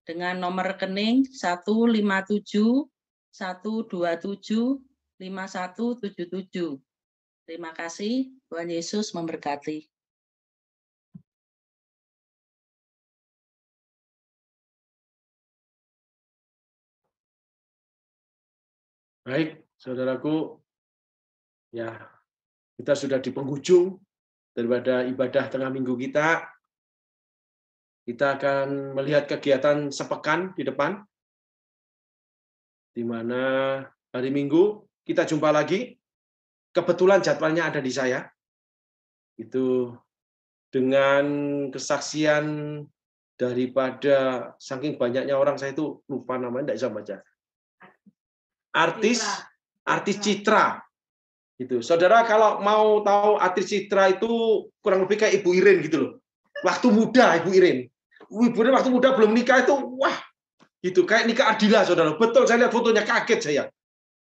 dengan nomor rekening 157 127 5177. Terima kasih. Tuhan Yesus memberkati. Baik, saudaraku. Ya, kita sudah di penghujung daripada ibadah tengah minggu kita. Kita akan melihat kegiatan sepekan di depan, di mana hari Minggu kita jumpa lagi. Kebetulan jadwalnya ada di saya. Itu dengan kesaksian daripada saking banyaknya orang saya itu lupa namanya tidak bisa baca. Artis artis Citra. Gitu. Saudara kalau mau tahu artis Citra itu kurang lebih kayak Ibu Irin gitu loh. Waktu muda Ibu Irin. Ibu Irin waktu muda belum nikah itu wah gitu kayak nikah Adila saudara. Betul saya lihat fotonya kaget saya.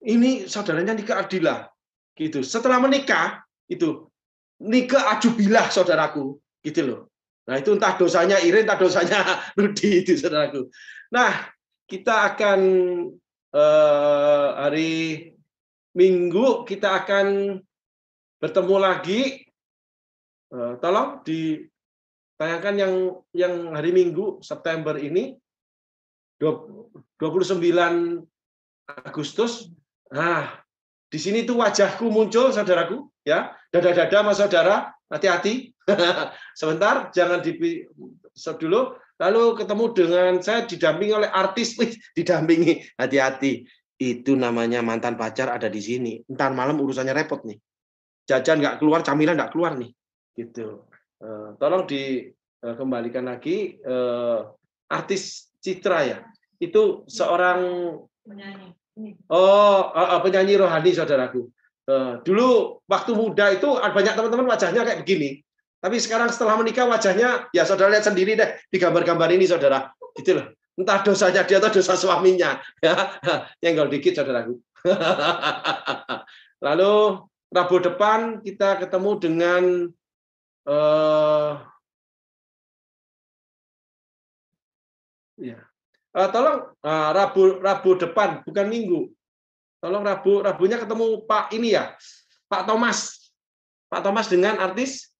Ini saudaranya nikah Adila gitu. Setelah menikah itu nikah Ajubilah saudaraku gitu loh. Nah itu entah dosanya Irin, entah dosanya Rudi itu saudaraku. Nah kita akan eh, hari Minggu kita akan bertemu lagi. Eh, tolong ditayangkan yang yang hari Minggu September ini 29 Agustus. Nah, di sini tuh wajahku muncul saudaraku ya. Dada-dada Mas Saudara, hati-hati. Sebentar, jangan di dulu. Lalu ketemu dengan saya didampingi oleh artis, didampingi hati-hati. Itu namanya mantan pacar ada di sini. Entar malam urusannya repot nih. Jajan nggak keluar, camilan nggak keluar nih. Gitu. Uh, tolong dikembalikan lagi uh, artis Citra ya. Itu seorang penyanyi. Oh, uh, penyanyi rohani saudaraku. Uh, dulu waktu muda itu banyak teman-teman wajahnya kayak begini. Tapi sekarang setelah menikah wajahnya ya saudara lihat sendiri deh di gambar-gambar ini saudara. Gitu loh. Entah dosanya dia atau dosa suaminya. Ya, Tinggal dikit saudaraku. Lalu Rabu depan kita ketemu dengan uh, ya. Uh, tolong uh, Rabu Rabu depan bukan Minggu. Tolong Rabu, Rabunya ketemu Pak ini ya, Pak Thomas. Pak Thomas dengan artis.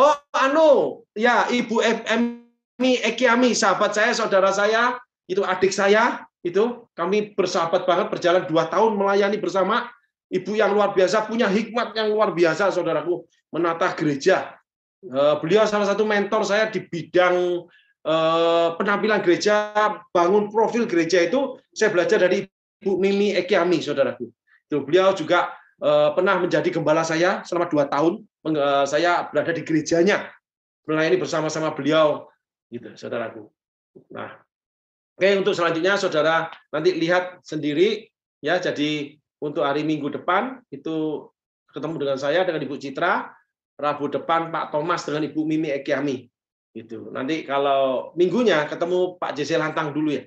Oh, anu, ya Ibu Emi Ekiami, sahabat saya, saudara saya, itu adik saya, itu kami bersahabat banget, berjalan dua tahun melayani bersama. Ibu yang luar biasa, punya hikmat yang luar biasa, saudaraku, menata gereja. Eh, beliau salah satu mentor saya di bidang eh, penampilan gereja, bangun profil gereja itu, saya belajar dari Bu Mimi Ekiami, saudaraku. Itu beliau juga uh, pernah menjadi gembala saya selama dua tahun. Uh, saya berada di gerejanya, melayani bersama-sama beliau, gitu, saudaraku. Nah, oke untuk selanjutnya, saudara nanti lihat sendiri, ya. Jadi untuk hari Minggu depan itu ketemu dengan saya dengan Ibu Citra, Rabu depan Pak Thomas dengan Ibu Mimi Ekiami. Gitu. Nanti kalau minggunya ketemu Pak Jesse Lantang dulu ya.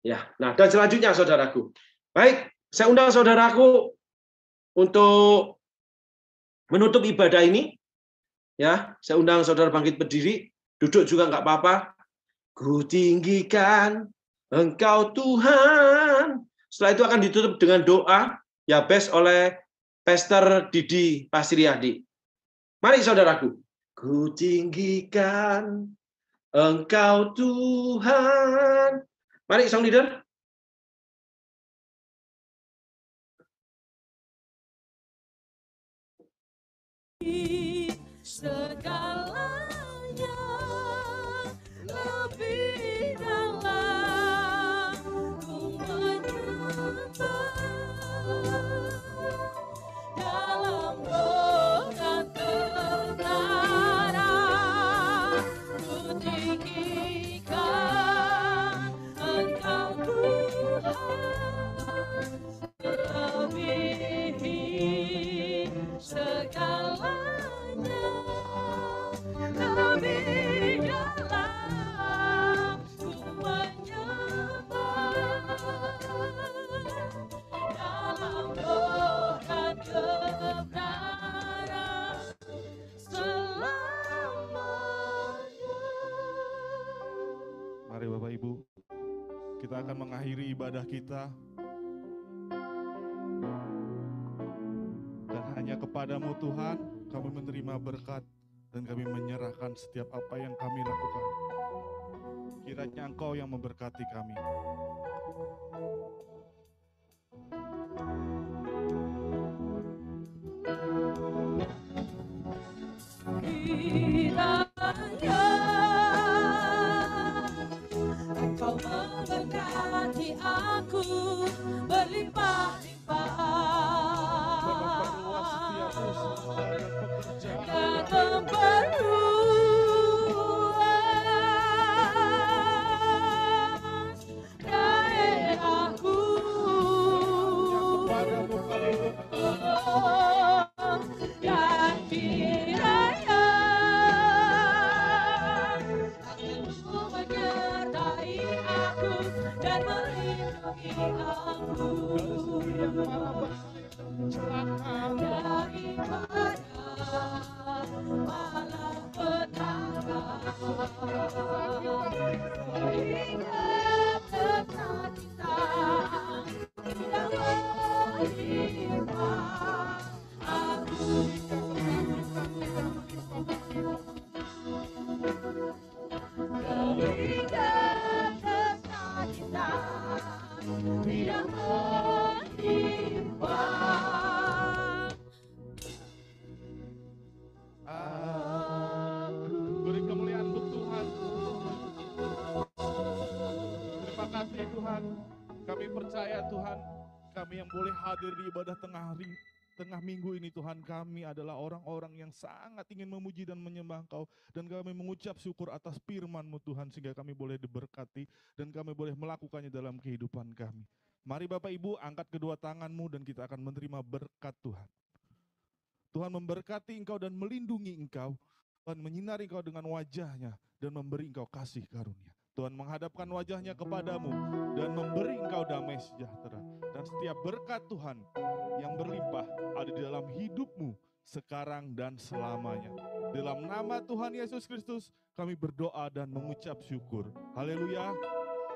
Ya, nah dan selanjutnya saudaraku. Baik, saya undang saudaraku untuk menutup ibadah ini. Ya, saya undang saudara bangkit berdiri, duduk juga nggak apa-apa. Ku tinggikan Engkau Tuhan. Setelah itu akan ditutup dengan doa ya best oleh Pastor Didi Pasiriadi. Mari saudaraku. Ku tinggikan Engkau Tuhan. Mari sang leader. Segalanya lebih dalam kepadamu Tuhan kami menerima berkat dan kami menyerahkan setiap apa yang kami lakukan. Kiranya Engkau yang memberkati kami. Kiranya Engkau memberkati aku boleh hadir di ibadah tengah hari, tengah minggu ini Tuhan kami adalah orang-orang yang sangat ingin memuji dan menyembah Engkau dan kami mengucap syukur atas firman-Mu Tuhan sehingga kami boleh diberkati dan kami boleh melakukannya dalam kehidupan kami. Mari Bapak Ibu angkat kedua tanganmu dan kita akan menerima berkat Tuhan. Tuhan memberkati engkau dan melindungi engkau. Tuhan menyinari engkau dengan wajahnya dan memberi engkau kasih karunia. Tuhan menghadapkan wajahnya kepadamu dan memberi engkau damai sejahtera. Dan setiap berkat Tuhan yang berlimpah ada di dalam hidupmu sekarang dan selamanya. Dalam nama Tuhan Yesus Kristus kami berdoa dan mengucap syukur. Haleluya.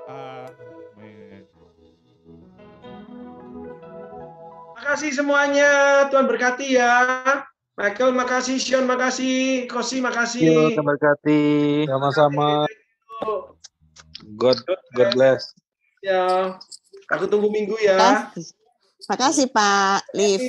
Amin. Makasih semuanya, Tuhan berkati ya. Michael, makasih. Sean, makasih. Kosi, makasih. Tuhan berkati. Sama-sama. God, God bless. Ya, aku tunggu minggu ya. Makasih. Makasih Pak Liv.